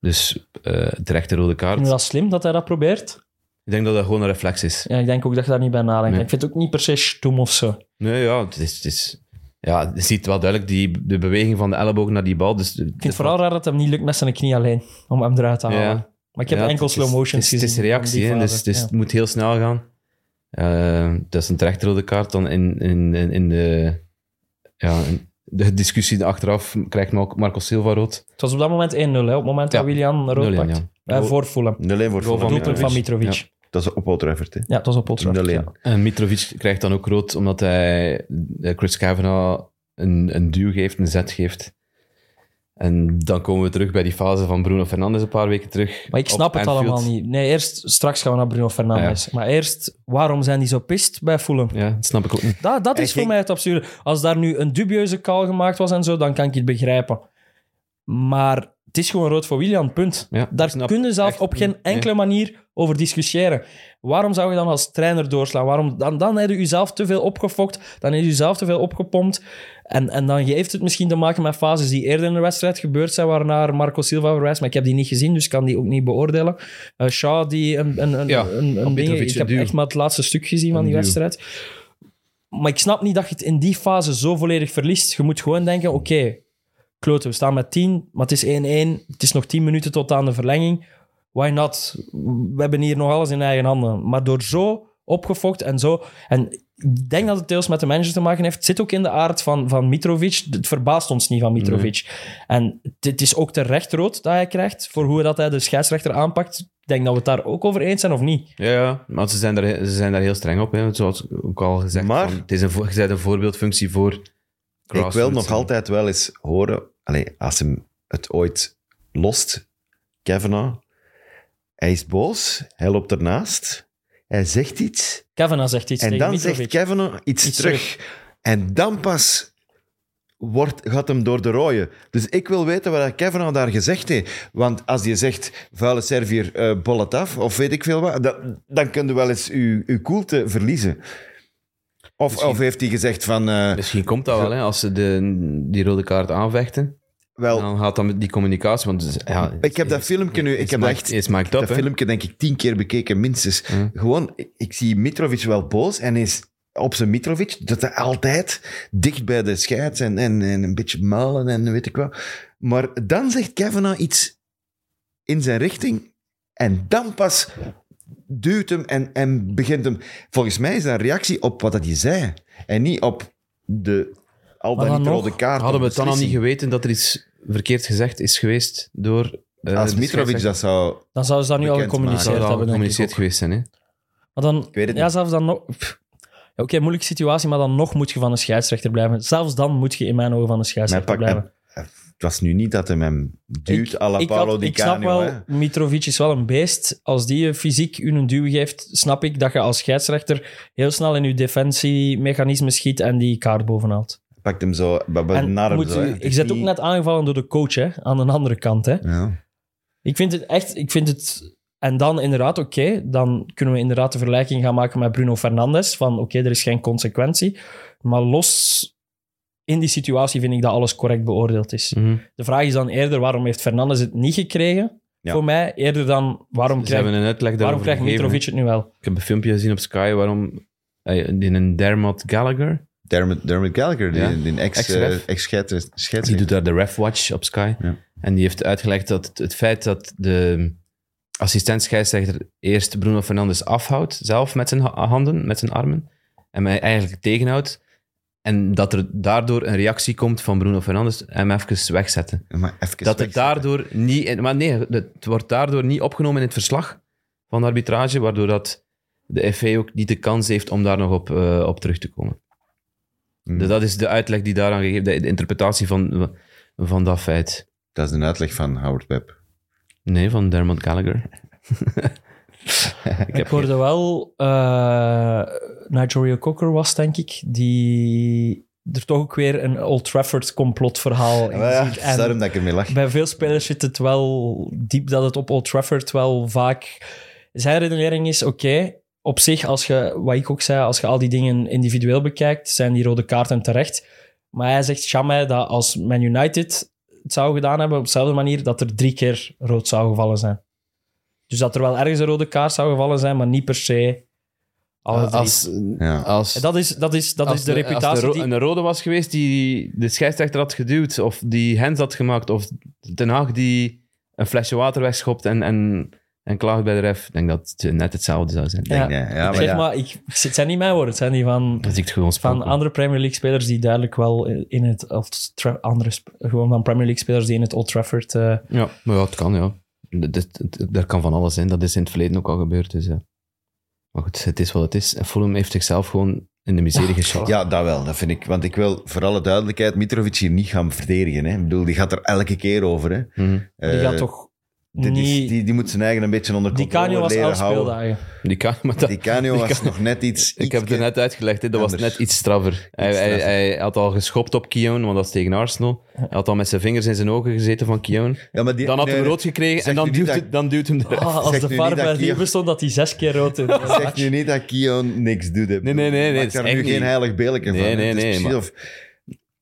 Dus eh terecht de rode kaart. Vind je dat slim dat hij dat probeert? Ik denk dat dat gewoon een reflex is. Ja, ik denk ook dat je daar niet bij nadenkt. Nee. Ik vind het ook niet per se stoem of zo. Nee, ja, het is, het is, ja, je ziet wel duidelijk die, de beweging van de elleboog naar die bal. Dus Ik vind het vooral raar dat het hem niet lukt met zijn knie alleen, om hem eruit te halen. Ja. Maar ik heb Ja, enkel is- slow motions Het is, het is gezien. reactie, hè, dus, dus Ja. het moet heel snel gaan. Eh, dat is een terecht rode kaart. Dan in, in, in, in de, ja, in de discussie achteraf krijgt Mar- Marco Silva rood. Het was op dat moment 1-0, hè, op het moment dat Ja. Willian rood 0-1, pakt. Ja. Eh, voor Fulham. 0-1 voor Goal van Fulham. Doelpunt ja. van Mitrovic. Ja. Ja. Dat is op Old Trafford, hè. het was op Old Trafford. 0-1. ja. En Mitrovic krijgt dan ook rood omdat hij eh, Chris Kavanagh een, een duw geeft, een zet geeft. En dan komen we terug bij die fase van Bruno Fernandes een paar weken terug. Maar ik op snap het Anfield. allemaal niet. Nee, eerst, straks gaan we naar Bruno Fernandes. Maar eerst, waarom zijn die zo pist bij Fulham? Ja, dat snap ik ook niet. Dat, dat is voor mij het absurde. Als daar nu een dubieuze call gemaakt was en zo, dan kan ik het begrijpen. Maar het is gewoon rood voor Willian, punt. Ja, daar snap kun je zelf echt op geen enkele manier over discussiëren. Waarom zou je dan als trainer doorslaan? Waarom, dan, dan heb je jezelf te veel opgefokt, dan heb je jezelf te veel opgepompt. En, en dan heeft het misschien te maken met fases die eerder in de wedstrijd gebeurd zijn, waarnaar Marco Silva verwijst. Maar ik heb die niet gezien, dus ik kan die ook niet beoordelen. Eh, Shaw, die een, een, een, Ja, een, een op ding... Ik heb duw. echt maar het laatste stuk gezien van die duw. wedstrijd. Maar ik snap niet dat je het in die fase zo volledig verliest. Je moet gewoon denken, oké, kloten, we staan met 10, maar het is 1-1. Het is nog 10 minuten tot aan de verlenging. Why not? We hebben hier nog alles in eigen handen. Maar door zo opgefokt en zo... En ik denk dat het deels met de manager te maken heeft. Het zit ook in de aard van, van Mitrovic. Het verbaast ons niet van Mitrovic. En het is ook terecht rood dat hij krijgt voor hoe dat hij de scheidsrechter aanpakt. Ik denk dat we het daar ook over eens zijn, of niet? Ja, ja, maar ze zijn daar, ze zijn daar heel streng op. Hè. Zoals ook al gezegd, Maar- van, het is een, je bent een voorbeeldfunctie voor Ik wil nog altijd wel eens horen, allee, als hem het ooit lost, Kavanagh, hij is boos, hij loopt ernaast, hij zegt iets, Kevin zegt iets en tegen dan Mitrovic. zegt Kavanagh iets, Iets terug. En dan pas wordt, gaat hem door de rooien. Dus ik wil weten wat Kavanagh daar gezegd heeft. Want als je zegt, vuile Servier, eh bol het af, of weet ik veel wat, dan, dan kun je wel eens je, je koelte verliezen. Of, of heeft hij gezegd van... eh, Misschien komt dat wel, hè, als ze de, die rode kaart aanvechten. wel, Dan gaat dan met die communicatie... Want ja, Ik heb dat filmpje nu, ik heb echt dat filmpje denk ik tien keer bekeken, minstens. Ja. Gewoon, ik, ik zie Mitrovic wel boos en is op zijn Mitrovic, dat hij altijd dicht bij de scheids en, en, en een beetje malen en weet ik wat. Maar dan zegt Kavanagh iets in zijn richting en dan pas duwt hem en, en begint hem... Volgens mij is dat een reactie op wat dat hij zei en niet op de al dan niet rode kaart. Hadden we het dan al niet geweten dat er iets verkeerd gezegd is geweest door... eh, Als Mitrovic dat zou... Dan zouden ze dat nu al gecommuniceerd hebben, ik gecommuniceerd geweest zijn, hè. Maar dan, weet het ja, niet. zelfs dan nog. Oké, moeilijke situatie, maar dan nog moet je van een scheidsrechter blijven. Zelfs dan moet je in mijn ogen van een scheidsrechter pak, blijven. Het was nu niet dat hij hem duwt à la ik, Paolo Di ik snap wel, hè. Mitrovic is wel een beest. Als die je fysiek u een duw geeft, snap ik dat je als scheidsrechter heel snel in je defensiemechanisme schiet en die kaart bovenhaalt. Pakt hem zo narm moet zo, is bent ook niet- net aangevallen door de coach, hè, aan de andere kant. Hè. Ja. Ik vind het echt, ik vind het. En dan inderdaad, oké, dan kunnen we inderdaad de vergelijking gaan maken met Bruno Fernandes. Van oké, er is geen consequentie. Maar los in die situatie vind ik dat alles correct beoordeeld is. Mhm. De vraag is dan eerder, waarom heeft Fernandes het niet gekregen? Ja. Voor mij, eerder dan, waarom Ze krijgt, hebben een uitleg waarom krijgt Mitrovic het nu wel? Ik heb een filmpje gezien op Sky waarom... eh, In een Dermot Gallagher, Dermot, Dermot Gallagher, die, Ja. die ex, Ex-ref. eh, die doet daar de Ref Watch op Sky. Ja. En die heeft uitgelegd dat het, het feit dat de assistent scheidsrechter eerst Bruno Fernandes afhoudt, zelf met zijn ha- handen, met zijn armen, en mij eigenlijk tegenhoudt, En dat er daardoor een reactie komt van Bruno Fernandes, hem even wegzetten. Maar even Dat het wegzetten. daardoor niet... in- Maar nee, het wordt daardoor niet opgenomen in het verslag van de arbitrage, waardoor dat de FA ook niet de kans heeft om daar nog op, eh, op terug te komen. Hmm. Dus dat is de uitleg die daaraan gegeven, de, de interpretatie van, van dat feit. Dat is een uitleg van Howard Webb. Nee, van Dermot Gallagher. Ik hoorde wel, uh, Nigel Cocker was denk ik, die er toch ook weer een Old Trafford complotverhaal in Ja, is daarom dat ik ermee lach. bij veel spelers zit het wel diep dat het op Old Trafford wel vaak... Zijn redenering is, oké, op zich, als je, wat ik ook zei, als je al die dingen individueel bekijkt, zijn die rode kaarten terecht. Maar hij zegt, Chamay, dat als Man United het zou gedaan hebben op dezelfde manier, dat er drie keer rood zou gevallen zijn. Dus dat er wel ergens een rode kaart zou gevallen zijn, maar niet per se alle drie. Als, Ja. als, dat is, dat is, dat als is de, Als reputatie er ro- die... een rode was geweest die de scheidsrechter had geduwd, of die hands had gemaakt, of Den Haag die een flesje water wegschopt en, en, en klaagt bij de ref, ik denk dat het net hetzelfde zou zijn. Ja. Nee, ja, maar zeg ja. maar, ik, het zijn niet mijn woorden, het zijn die van... Dat is gewoon van spoken. andere Premier League spelers die duidelijk wel in het Old Tra- andere sp- gewoon van Premier League spelers die in het Old Trafford eh, Ja, maar ja, het kan, ja. Dat, kan van alles zijn. Dat is in het verleden ook al gebeurd, dus ja. Maar goed, het is wat het is. En Fulham heeft zichzelf gewoon in de miserie geschoten. Ja, dat wel, dat vind ik. Want ik wil voor alle duidelijkheid Mitrovic hier niet gaan verdedigen. Hè. Ik bedoel, die gaat er elke keer over. Hè. Mhm. die Eh, gaat toch dit is- niet die, die moet zijn eigen een beetje onder die controle Canio was leren elf houden. speeldagen Die kan, maar dat, Die Canio die was nog net iets... ik heb het er net uitgelegd, dat was net iets straffer. Hij, hij, straffer. hij had al geschopt op Kion, want dat is tegen Arsenal. Hij had al met zijn vingers in zijn ogen gezeten van Kion. Ja, maar die, Dan had nee, hij rood gekregen en dan duwt, dat- het, dan duwt hem de Ah, als de VAR dat bij die bestond, dat hij zes keer rood Zeg nu niet dat Kion niks doet. Nee, nee, nee, nee, dat daar echt nu geen heilig beelden Nee, van. nee, nee, of-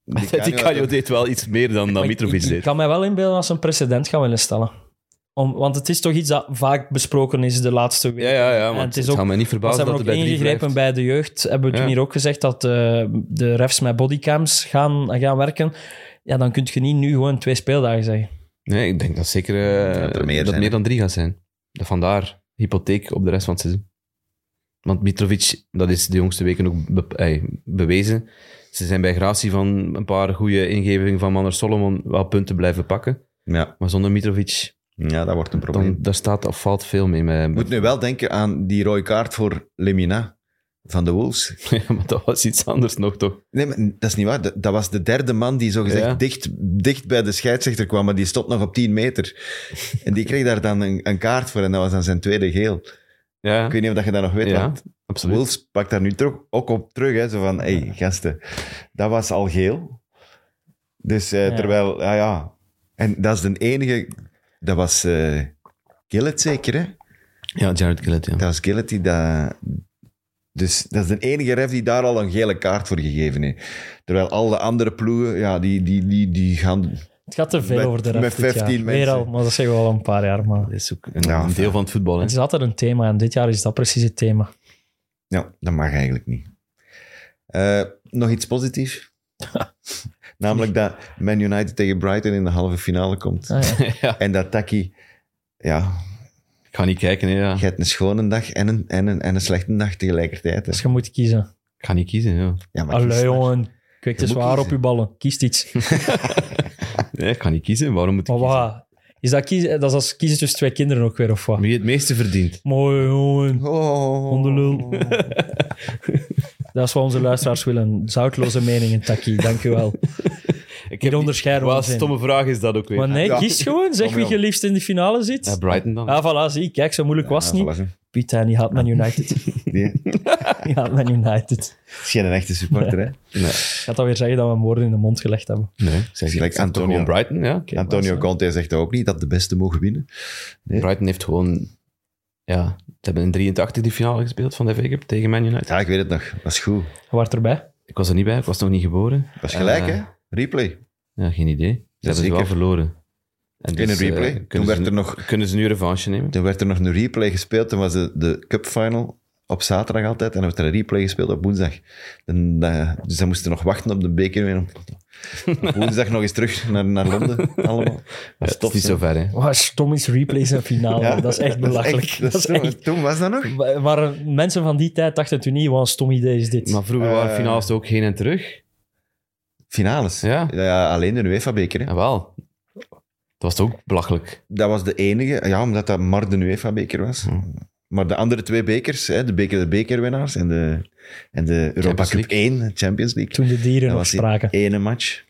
Die Canio deed wel iets meer dan, ik- Mitrovic ik, deed. ik kan mij wel inbeelden als een precedent gaan willen stellen. Om, want het is toch iets dat vaak besproken is de laatste weken. Ja, ja, ja, maar het het, is ook- me niet verbazen dat het bij ingegrepen bij de jeugd, hebben we toen Ja. hier ook gezegd dat eh, de refs met bodycams gaan, gaan werken. Ja, dan kun je niet nu gewoon twee speeldagen zeggen. Nee, ik denk dat zeker eh, Dat er meer dat zijn, meer hè. dan drie gaat zijn. Vandaar hypotheek op de rest van het seizoen. Want Mitrovic, dat is de jongste weken ook be- ey, bewezen. Ze zijn bij gratie van een paar goede ingevingen van Manner Solomon wel punten blijven pakken. Ja, Maar zonder Mitrovic, ja, dat wordt een probleem. dan, daar staat of valt veel mee. Met, Je moet nu wel denken aan die rode kaart voor Lemina van de Wolves. Ja, maar dat was iets anders nog, toch? Nee, maar dat is niet waar. Dat, was de derde man die zogezegd Ja. dicht, dicht bij de scheidsrechter kwam, maar die stond nog op 10 meter. En die kreeg daar dan een, een kaart voor en dat was dan zijn tweede geel. Ja, Ik weet niet of dat je dat nog weet, Ja, want absoluut. Wolves pakt daar nu terug, ook op terug. Hè, zo van, hé, hey, gasten, dat was al geel. Dus eh, Ja. terwijl, ja, ja. En dat is de enige... Dat was eh Gillett zeker, hè? Ja, Jared Gillett, ja. Dat was Gillett die dat... Dus dat is de enige ref die daar al een gele kaart voor gegeven heeft. Terwijl al de andere ploegen, ja, die, die, die, die gaan... Het gaat te veel Met- over de ref met dit jaar. 15 Weer mensen. al, maar dat zeggen we al een paar jaar. Maar Dat is ook een, Ja, een deel van het voetbal. Hè. het is altijd een thema en dit jaar is dat precies het thema. Ja, dat mag eigenlijk niet. Eh, nog iets positiefs? Namelijk dat Man United tegen Brighton in de halve finale komt. Ah, ja. ja, En dat Taki, ja, ik ga niet kijken, hè, ja. je hebt een schone dag en een, en een, en een slechte dag tegelijkertijd. hè. Dus je moet kiezen. Ik ga niet kiezen, ja. Ja, maar Allee, jongen. Kijk, het is Je moet waar op je ballen. Kiest iets. Nee, ik ga niet kiezen. Waarom moet ik Maar kiezen? wat? Is dat, kiezen, dat is als kiezen tussen twee kinderen ook weer, of wat? Wie het meeste verdient. Mooi, jongen. Oh. Dat is wat onze luisteraars willen. Zoutloze meningen, Taki. Dank u wel. Ik Hier onderscheiden we Wat een stomme vraag is dat ook weer. Maar nee, Ja. kies gewoon. Zeg wie je liefst in de finale zit. Ja, Brighton dan. Ah, voilà, zie. Kijk, zo moeilijk was het Ja, niet. voilà, zo. Piet, hij die haat Man United. Die Die haat Man United. is geen echte supporter, hè? Nee, Ik ga alweer zeggen dat we hem woorden in de mond gelegd hebben. nee. Zeg, Gelijk Antonio. Brighton, ja. Antonio was, Conte zegt ook niet dat de beste mogen winnen. Nee. Brighton heeft gewoon... Ja, ze hebben in 83 die finale gespeeld van de FA Cup tegen Man United. Ja, ik weet het nog. Dat was goed. Je was erbij. Ik was er niet bij, ik was nog niet geboren. Dat was gelijk, Eh, hè? Replay. Ja, geen idee. Ze hebben ze wel zeker. verloren. En In een dus, eh, replay. Toen kunnen, werd ze, er nog kunnen ze nu revanche nemen? Toen werd er nog een replay gespeeld. Toen was de, de Cup Final op zaterdag altijd. En dan werd er een replay gespeeld op woensdag. En, eh, dus dan moesten nog wachten op de beker. weer. Op woensdag nog eens terug naar, naar Londen. Allemaal. Ja, Dat het is tof. niet hè? zo ver, hè. Wow, stom is replays en finale. Ja. Dat is echt belachelijk. dat is Dat is toen, echt... toen was dat nog? Maar mensen van die tijd dachten toen niet, wat een stom idee is dit. Maar vroeger waren Eh. finales ook heen en terug. finales. Ja. Ja, alleen de UEFA-beker. hè. Jawel. Dat was toch ook belachelijk. Dat was de enige, ja, omdat dat maar de UEFA-beker was. Hm. Maar de andere twee bekers, hè, de beker de bekerwinnaars en de, en de Europa Champions Cup 1, Champions League. Toen de dieren nog spraken. ene match.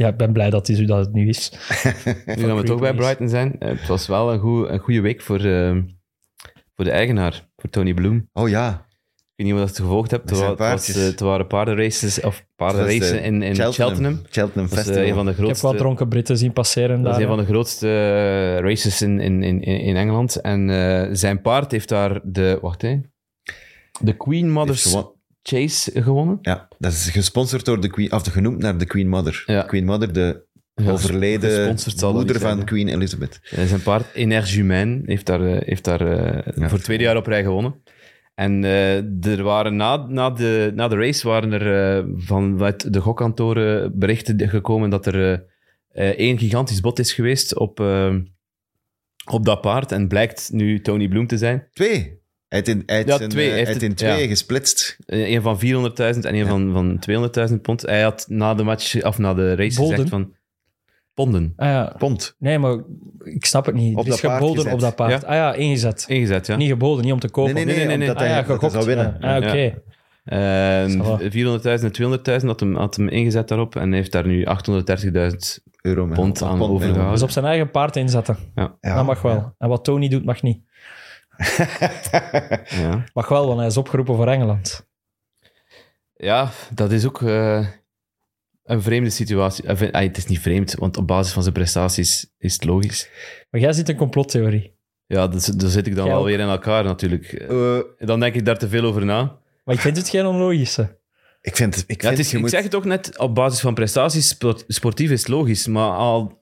Ja, ik ben blij dat het, is, dat het nu is. Nu dat we toch bij Brighton zijn, eh, het was wel een, goed, een goede week voor, eh, voor de eigenaar, voor Tony Bloom. Oh ja, weet niet of je dat gevolgd hebt. Het, wa- het was, eh, het waren paardenraces, of paardenracen Dat is de in, in Cheltenham. Cheltenham Dat is eh, Festival. een van de Ik heb grootste, wat dronken Britten zien passeren dat is een van de grootste eh, races in, in, in, in Engeland. En eh, zijn paard heeft daar de, wacht hè, de Queen Mother's. Chase gewonnen. Ja, dat is gesponsord door de Queen, of genoemd naar de Queen Mother. Ja. Queen Mother, de Ja, overleden dat moeder zijn, van. Queen Elizabeth. Eh, Zijn paard Energumijn heeft daar, eh, heeft daar eh, voor het tweede jaar op rij gewonnen. En eh, er waren na, na, de, na de race waren er eh, vanuit de gokkantoren berichten gekomen dat er eh, eh, één gigantisch bot is geweest op, op dat paard. En blijkt nu Tony Bloom te zijn. Twee. Hij heeft in, hij heeft Ja, zijn, twee. in twee ja. gesplitst. Een van 400.000 en een van, van 200.000 pond. Hij had na de match, of na de race Bolden? gezegd van... Ponden. Ah, ja. Pond. Nee, maar ik snap het niet. Op Het is dat paard geboden gezet. op dat paard. Ja. Ah ja, ingezet. Ingezet, ja. Niet geboden, niet om te kopen. Nee, nee, nee, nee, nee, omdat Ah hij, ja, dat hij gegokt. zou winnen. Ja. Ah, oké. Ça va. 400.000 en 200.000 had hem, had hem ingezet daarop. En heeft daar nu 830.000 Euro Pond aan pond, overgehouden. Dus op zijn eigen paard inzetten. Ja. Ja, dat mag wel. ja. En wat Tony doet, mag niet. Ja. Mag wel, want hij is opgeroepen voor Engeland. ja, dat is ook eh, een vreemde situatie. Ah, het is niet vreemd, want op basis van zijn prestaties is het logisch. Maar jij ziet een complottheorie. Ja, daar zit- daar zit ik dan wel weer in elkaar natuurlijk. Eh, Dan denk ik daar te veel over na. Maar ik vind het geen onlogische. ik vind het... Ik, Ja, vind, het is, je ik moet- zeg het ook net, op basis van prestaties, sport- sportief is logisch. Maar al,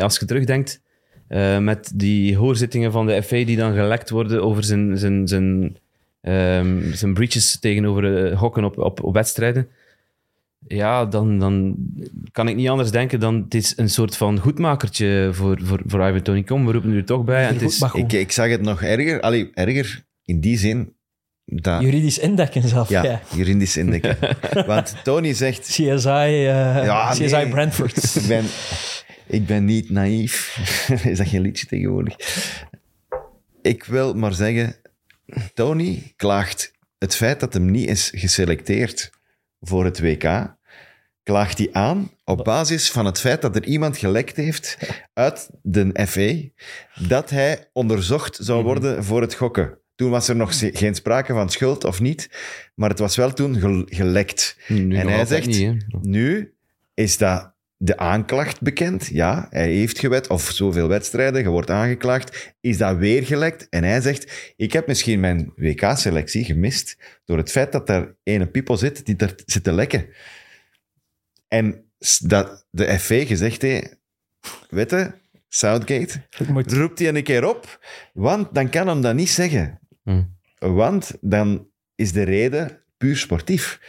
als je terugdenkt eh, met die hoorzittingen van de FA die dan gelekt worden over zijn, zijn, zijn, ehm, zijn breaches tegenover eh, hokken op, op, op wedstrijden. Ja, dan, dan kan ik niet anders denken dan het is een soort van goedmakertje voor, voor, voor Ivan Tony. Kom, we roepen u er toch bij. En het is, Ik, ik zag het nog erger. Allee, erger in die zin dat... juridisch indekken zelf. Ja, Ja. juridisch indekken. Want Tony zegt... CSI, eh, Ja, CSI nee. Brentford. Ik ben, ik ben niet naïef. Is dat geen liedje tegenwoordig? Ik wil maar zeggen, Tony klaagt het feit dat hem niet is geselecteerd voor het WK, klaagt hij aan op basis van het feit dat er iemand gelekt heeft uit de FA dat hij onderzocht zou Mhm. worden voor het gokken. Toen was er nog geen sprake van schuld of niet, maar het was wel toen gel- gelekt. nu en hij zegt, niet, nu is dat de aanklacht bekend. Ja, hij heeft gewet, of zoveel wedstrijden, je wordt aangeklaagd. Is dat weer gelekt? En hij zegt, ik heb misschien mijn WK-selectie gemist door het feit dat daar ene pipo zit die daar zit te lekken. En dat de FA gezegd heeft, weet je, Southgate, moet- roept hij een keer op, want dan kan hem dat niet zeggen. Hm. Want dan is de reden puur sportief.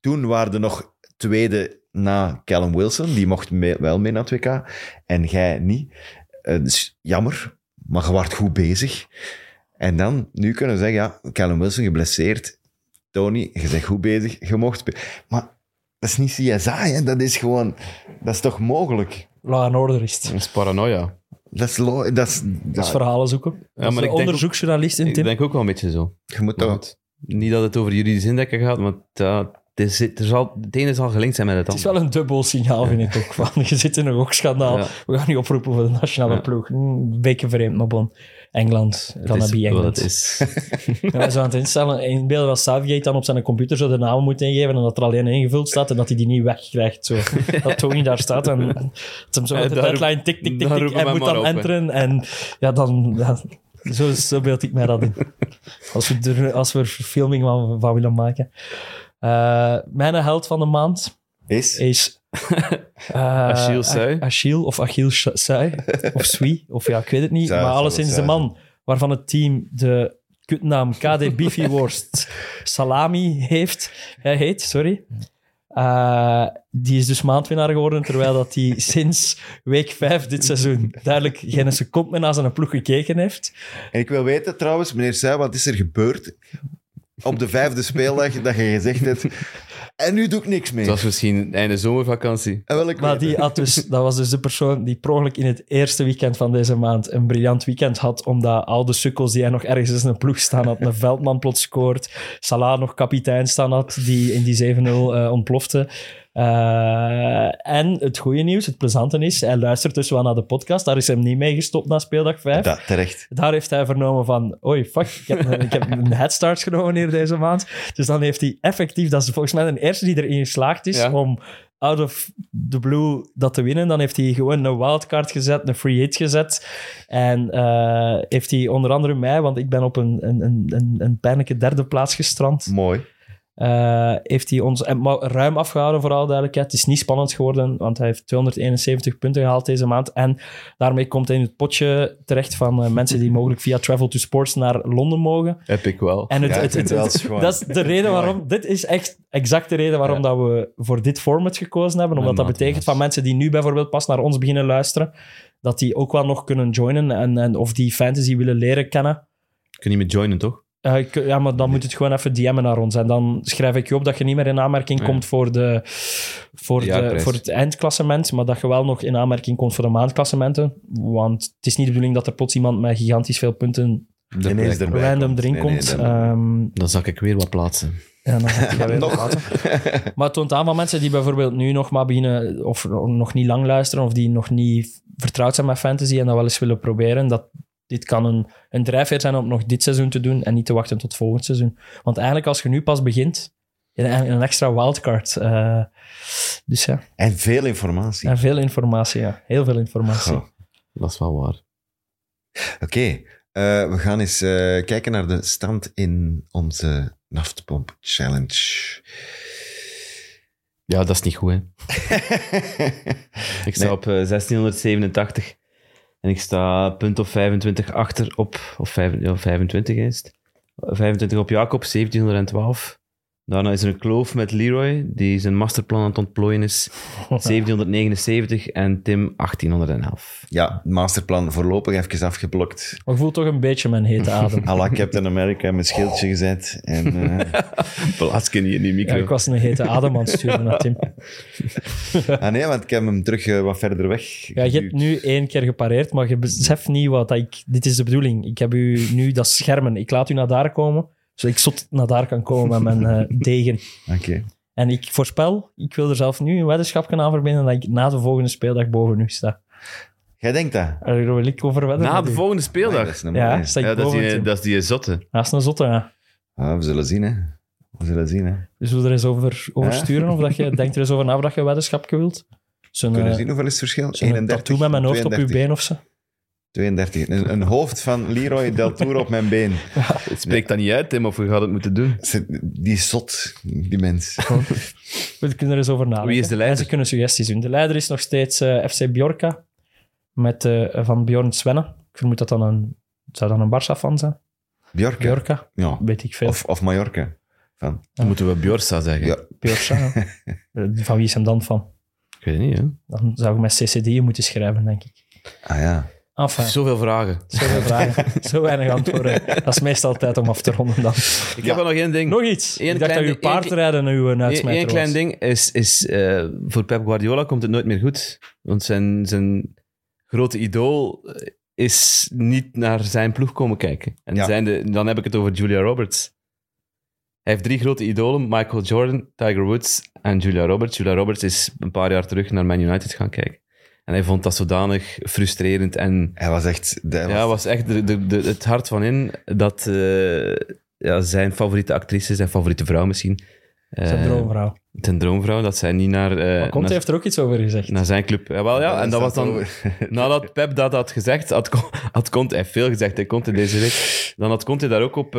Toen waren er nog tweede na Callum Wilson, die mocht mee- wel mee naar het WK, en jij niet. Eh, dus jammer, maar je wordt goed bezig. En dan, nu kunnen we zeggen, ja, Callum Wilson geblesseerd, Tony, je bent goed bezig, je mocht... Maar dat is niet CSI, hè? dat is gewoon... Dat is toch mogelijk? Law and Order is het. Dat is paranoia. Dat is... lo- Dat is Dat is verhalen zoeken. Ja, maar ik denk onderzoeksjournalist in Ik Tim. denk ook wel een beetje zo. je moet niet dat het over juridisch indekken gaat, maar dat, het, er zal, het ene zal gelinkt zijn met het Het is andere. wel een dubbel signaal, vind ik ook. Van, je zit in een gokschandaal. Ja. We gaan nu oproepen voor de nationale Ja. ploeg. Hm, Een beetje vreemd, maar bon. Engeland, Het je wat Engeland. het is. Ja, we zo aan het instellen. In beelden was Southgate dan op zijn computer zo de naam moet ingeven en dat er alleen ingevuld staat en dat hij die niet wegkrijgt. Zo. dat Tony daar staat en dat hem zo met de deadline tik, tik, tik, tik wij moet dan op, enteren. En ja, dan... Ja, zo, zo beeld ik mij dat in. Als we er, als we filming van, van willen maken. Eh, mijn held van de maand Is... is... eh, Achille Sui. A- Achille of Achille Sui. Of Sui. Of ja, ik weet het niet. Maar zal alleszins de zijn. man waarvan het team de kutnaam KD Beefy-worst Salami heeft. Hij heet, sorry. Eh, die is dus maandwinnaar geworden, terwijl dat hij sinds week 5 dit seizoen duidelijk geen seconde meer naar zijn ploeg gekeken heeft. En ik wil weten trouwens, meneer Suij, wat is er gebeurd? Op de vijfde speeldag dat je gezegd hebt. En nu doe ik niks meer. Het was misschien einde zomervakantie. En Maar die had dus, dat was dus de persoon die per ongeluk in het eerste weekend van deze maand een briljant weekend had, omdat al de sukkels die hij nog ergens in een ploeg staan had, een Veldman plots scoort, Salah nog kapitein staan had, die in die 7-0 eh, ontplofte. Eh, en het goede nieuws, het plezante is, hij luistert dus wel naar de podcast, daar is hem niet mee gestopt na speeldag 5. Dat, terecht. Daar heeft hij vernomen van, oei, fuck, ik heb, ik heb een headstart genomen hier deze maand. Dus dan heeft hij effectief, dat is volgens mij de eerste die erin geslaagd is Ja. om out of the blue dat te winnen. Dan heeft hij gewoon een wildcard gezet, een free hit gezet. En eh, heeft hij onder andere mij, want ik ben op een, een, een, een, een pijnlijke derde plaats gestrand. Mooi. Eh, heeft hij ons ruim afgehouden, voor alle duidelijkheid. Het is niet spannend geworden, want hij heeft 271 punten gehaald deze maand. En daarmee komt hij in het potje terecht van eh, mensen die mogelijk via Travel to Sports naar Londen mogen. Heb ik wel. En het, Ja, het, het- wel dat is de reden waarom... Dit is echt exact de reden waarom dat we voor dit format gekozen hebben. Omdat dat betekent van mensen die nu bijvoorbeeld pas naar ons beginnen luisteren, dat die ook wel nog kunnen joinen en, en of die fantasy willen leren kennen. Ik kan niet meer joinen, toch? Eh, ik- ja, maar dan moet het gewoon even DM'en naar ons. En dan schrijf ik je op dat je niet meer in aanmerking komt voor, de, voor, De de, voor het eindklassement, maar dat je wel nog in aanmerking komt voor de maandklassementen. Want het is niet de bedoeling dat er plots iemand met gigantisch veel punten Ineens erbij random komt. erin Nee, nee, komt. Ehm, Dan zak ik weer wat plaatsen. ja, dan weer Nog. laten. Maar het toont aan van mensen die bijvoorbeeld nu nog maar beginnen, of nog niet lang luisteren, of die nog niet vertrouwd zijn met fantasy en dat wel eens willen proberen, dat dit kan een, een drijfveer zijn om nog dit seizoen te doen en niet te wachten tot volgend seizoen. Want eigenlijk als je nu pas begint, je hebt eigenlijk een extra wildcard. eh, dus ja, En veel informatie. en veel informatie, ja. Heel veel informatie. Goh. Dat is wel waar. Oké, eh, we gaan eens eh, kijken naar de stand in onze Naftpomp Challenge. Ja, dat is niet goed, hè. Ik sta Nee. op eh, 1687 en ik sta punt of 25 achter op, of vijf- ja, 25 is het. 25 op Jacob, 1712. Daarna is er een kloof met Leroy, die zijn masterplan aan het ontplooien is. 1779 en Tim 1811. Ja, masterplan voorlopig even afgeblokt. Maar ik voel toch een beetje mijn hete adem. à la Captain America met schildje gezet. En, eh, Plaatsen hier in die Ja, micro. ik was een hete adem aan het sturen naar Tim. ah nee, want ik heb hem terug eh, wat verder weg. Ja, je hebt nu één keer gepareerd, maar je beseft niet wat dat ik... Dit is de bedoeling. Ik heb u nu dat schermen. Ik laat u naar daar komen, zodat ik zot naar daar kan komen met mijn eh, degen. Oké. En ik voorspel, ik wil er zelf nu een weddenschap aan verbinden dat ik na de volgende speeldag boven u sta. Jij denkt dat? Daar wil ik over wedden. Na met de u. volgende Nee, speeldag. dat is een Ja, mooie. sta ik Ja, dat, is boven die, Tim. dat is die zotte. Dat is een zotte, ja. Ah, we zullen zien, hè. We zullen zien, hè. Dus we er eens over, over Ja. sturen, of dat je denkt er eens over na of dat je een weddenschapje wilt. Zo'n Kunnen we eh, zien hoeveel is het verschil? zo'n 31, tattoo met mijn hoofd op uw 32. been of zo. 32. Een, een hoofd van Leroy Del Tour op mijn been. Spreek dat niet uit, Tim, of we gaan het moeten doen. Die is zot, die mens. We kunnen er eens over nadenken. Wie is de leider? En ze kunnen suggesties doen. De leider is nog steeds eh, FC Bjorka, met, eh, van Bjorn Svenne. Ik vermoed dat dan een... Zou dan een Barça-fan zijn? Bjorka. Bjorka? Ja. Weet ik veel. Of, of Mallorca. Van. Dan moeten we Bjorsa zeggen. Ja. Bjorka, ja. Eh, Van wie is hem dan van? Ik weet het niet, hè. Dan zou ik met CCD moeten schrijven, denk ik. Ah ja. Enfin, Zoveel vragen. zoveel vragen. Zo weinig antwoorden. Dat is meestal tijd om af te ronden dan. Ik heb er nog één ding. Nog iets. Eén ik dacht klein dat uw paardrijden uw Eén uitsmijter één klein ding is, is eh, voor Pep Guardiola komt het nooit meer goed. Want zijn, zijn grote idool eh, is niet naar zijn ploeg komen kijken. En Ja. zijn de, dan heb ik het over Julia Roberts. Hij heeft drie grote idolen, Michael Jordan, Tiger Woods en Julia Roberts. Julia Roberts is een paar jaar terug naar Man United gaan kijken. En hij vond dat zodanig frustrerend en Hij was echt... Hij ja, was echt de, de, de- het hart van in dat eh, ja, zijn favoriete actrice, zijn favoriete vrouw misschien, Zijn eh, droomvrouw. ten droomvrouw, dat zij niet naar, eh, Maar Conte heeft er ook iets over gezegd. naar zijn club... Ja, en dat was dan... Nadat Pep dat had gezegd, had, had Conte... Hij heeft veel gezegd, hij Conte deze week. Dan had Conte daar ook op...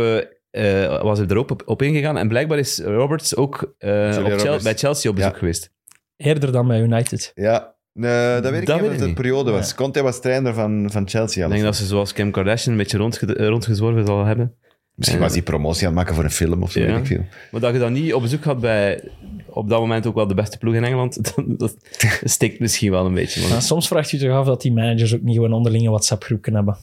was hij er ook op, op ingegaan. En blijkbaar is Roberts ook eh, op bij Chelsea op bezoek Ja. geweest. Eerder dan bij United. Ja, eh, dat weet ik Dat niet ik het niet. periode was. Conte was trainer van, van Chelsea. Ik denk dat ze zoals Kim Kardashian een beetje rondge- eh, rondgezworven zal hebben. Misschien Ja. was hij promotie aan het maken voor een film of zo, Ja. weet ik veel. Maar dat je dan niet op bezoek had bij op dat moment ook wel de beste ploeg in Engeland, dat, dat stikt misschien wel een beetje. Maar soms vraagt u zich af dat die managers ook niet gewoon onderlinge WhatsApp-groepen hebben.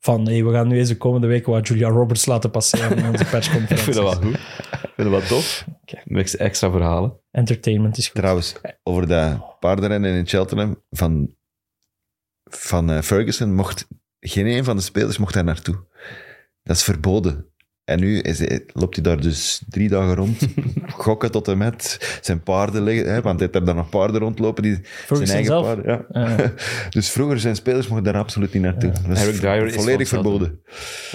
van hey, we gaan nu eens de komende week wat Julia Roberts laten passeren in onze Ik vind persconferentie. dat wel goed. Ik vind dat wel tof. Met extra verhalen. Entertainment is goed. Trouwens, over dat paardenrennen in Cheltenham van, van eh, Ferguson mocht geen een van de spelers mocht daar naartoe. Dat is verboden. En nu is hij- loopt hij daar dus drie dagen rond, gokken tot en met, zijn paarden liggen, hè, want hij heeft daar dan nog paarden rondlopen, die, zijn Ferguson eigen zelf? paarden. Ja. Eh, Dus vroeger zijn spelers mochten daar absoluut niet naartoe. Dat is Eric Dyer is volledig verboden.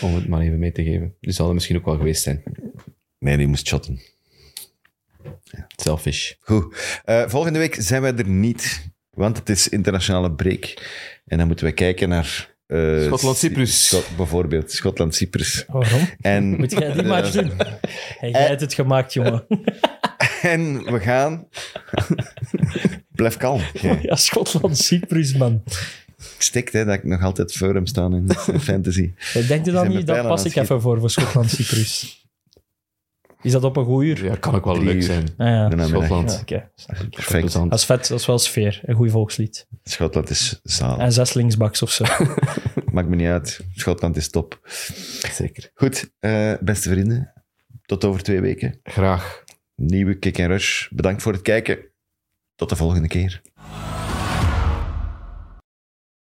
Om het maar even mee te geven. Die zal er misschien ook wel geweest zijn. Nee, die moest shotten. Selfish. Goed. Eh, volgende week zijn wij er niet, want het is internationale break. En dan moeten we kijken naar... eh, Schotland-Cyprus. Schot- bijvoorbeeld, Schotland-Cyprus. waarom? En, Moet jij die match doen? Hey, jij hebt het gemaakt, jongen. en we gaan... Blijf kalm. jij. Ja, Schotland, Cyprus, man. Stikt, hè, dat ik nog altijd voor hem staan in, fantasy. Hey, Denk je dan niet, dat pas ik even voor, voor Schotland, Cyprus? Is dat op een goed uur? Ja, kan ook wel leuk uur. zijn. Ah, ja. Namiddag. Schotland. Ja. Perfect. Dat is vet, dat is wel sfeer. Een goed volkslied. Schotland is zaal. En zes linksbacks of zo. Maakt me niet uit. Schotland is top. Zeker. Goed, eh, beste vrienden. Tot over twee weken. Graag. Nieuwe Kick and Rush. Bedankt voor het kijken. Tot de volgende keer.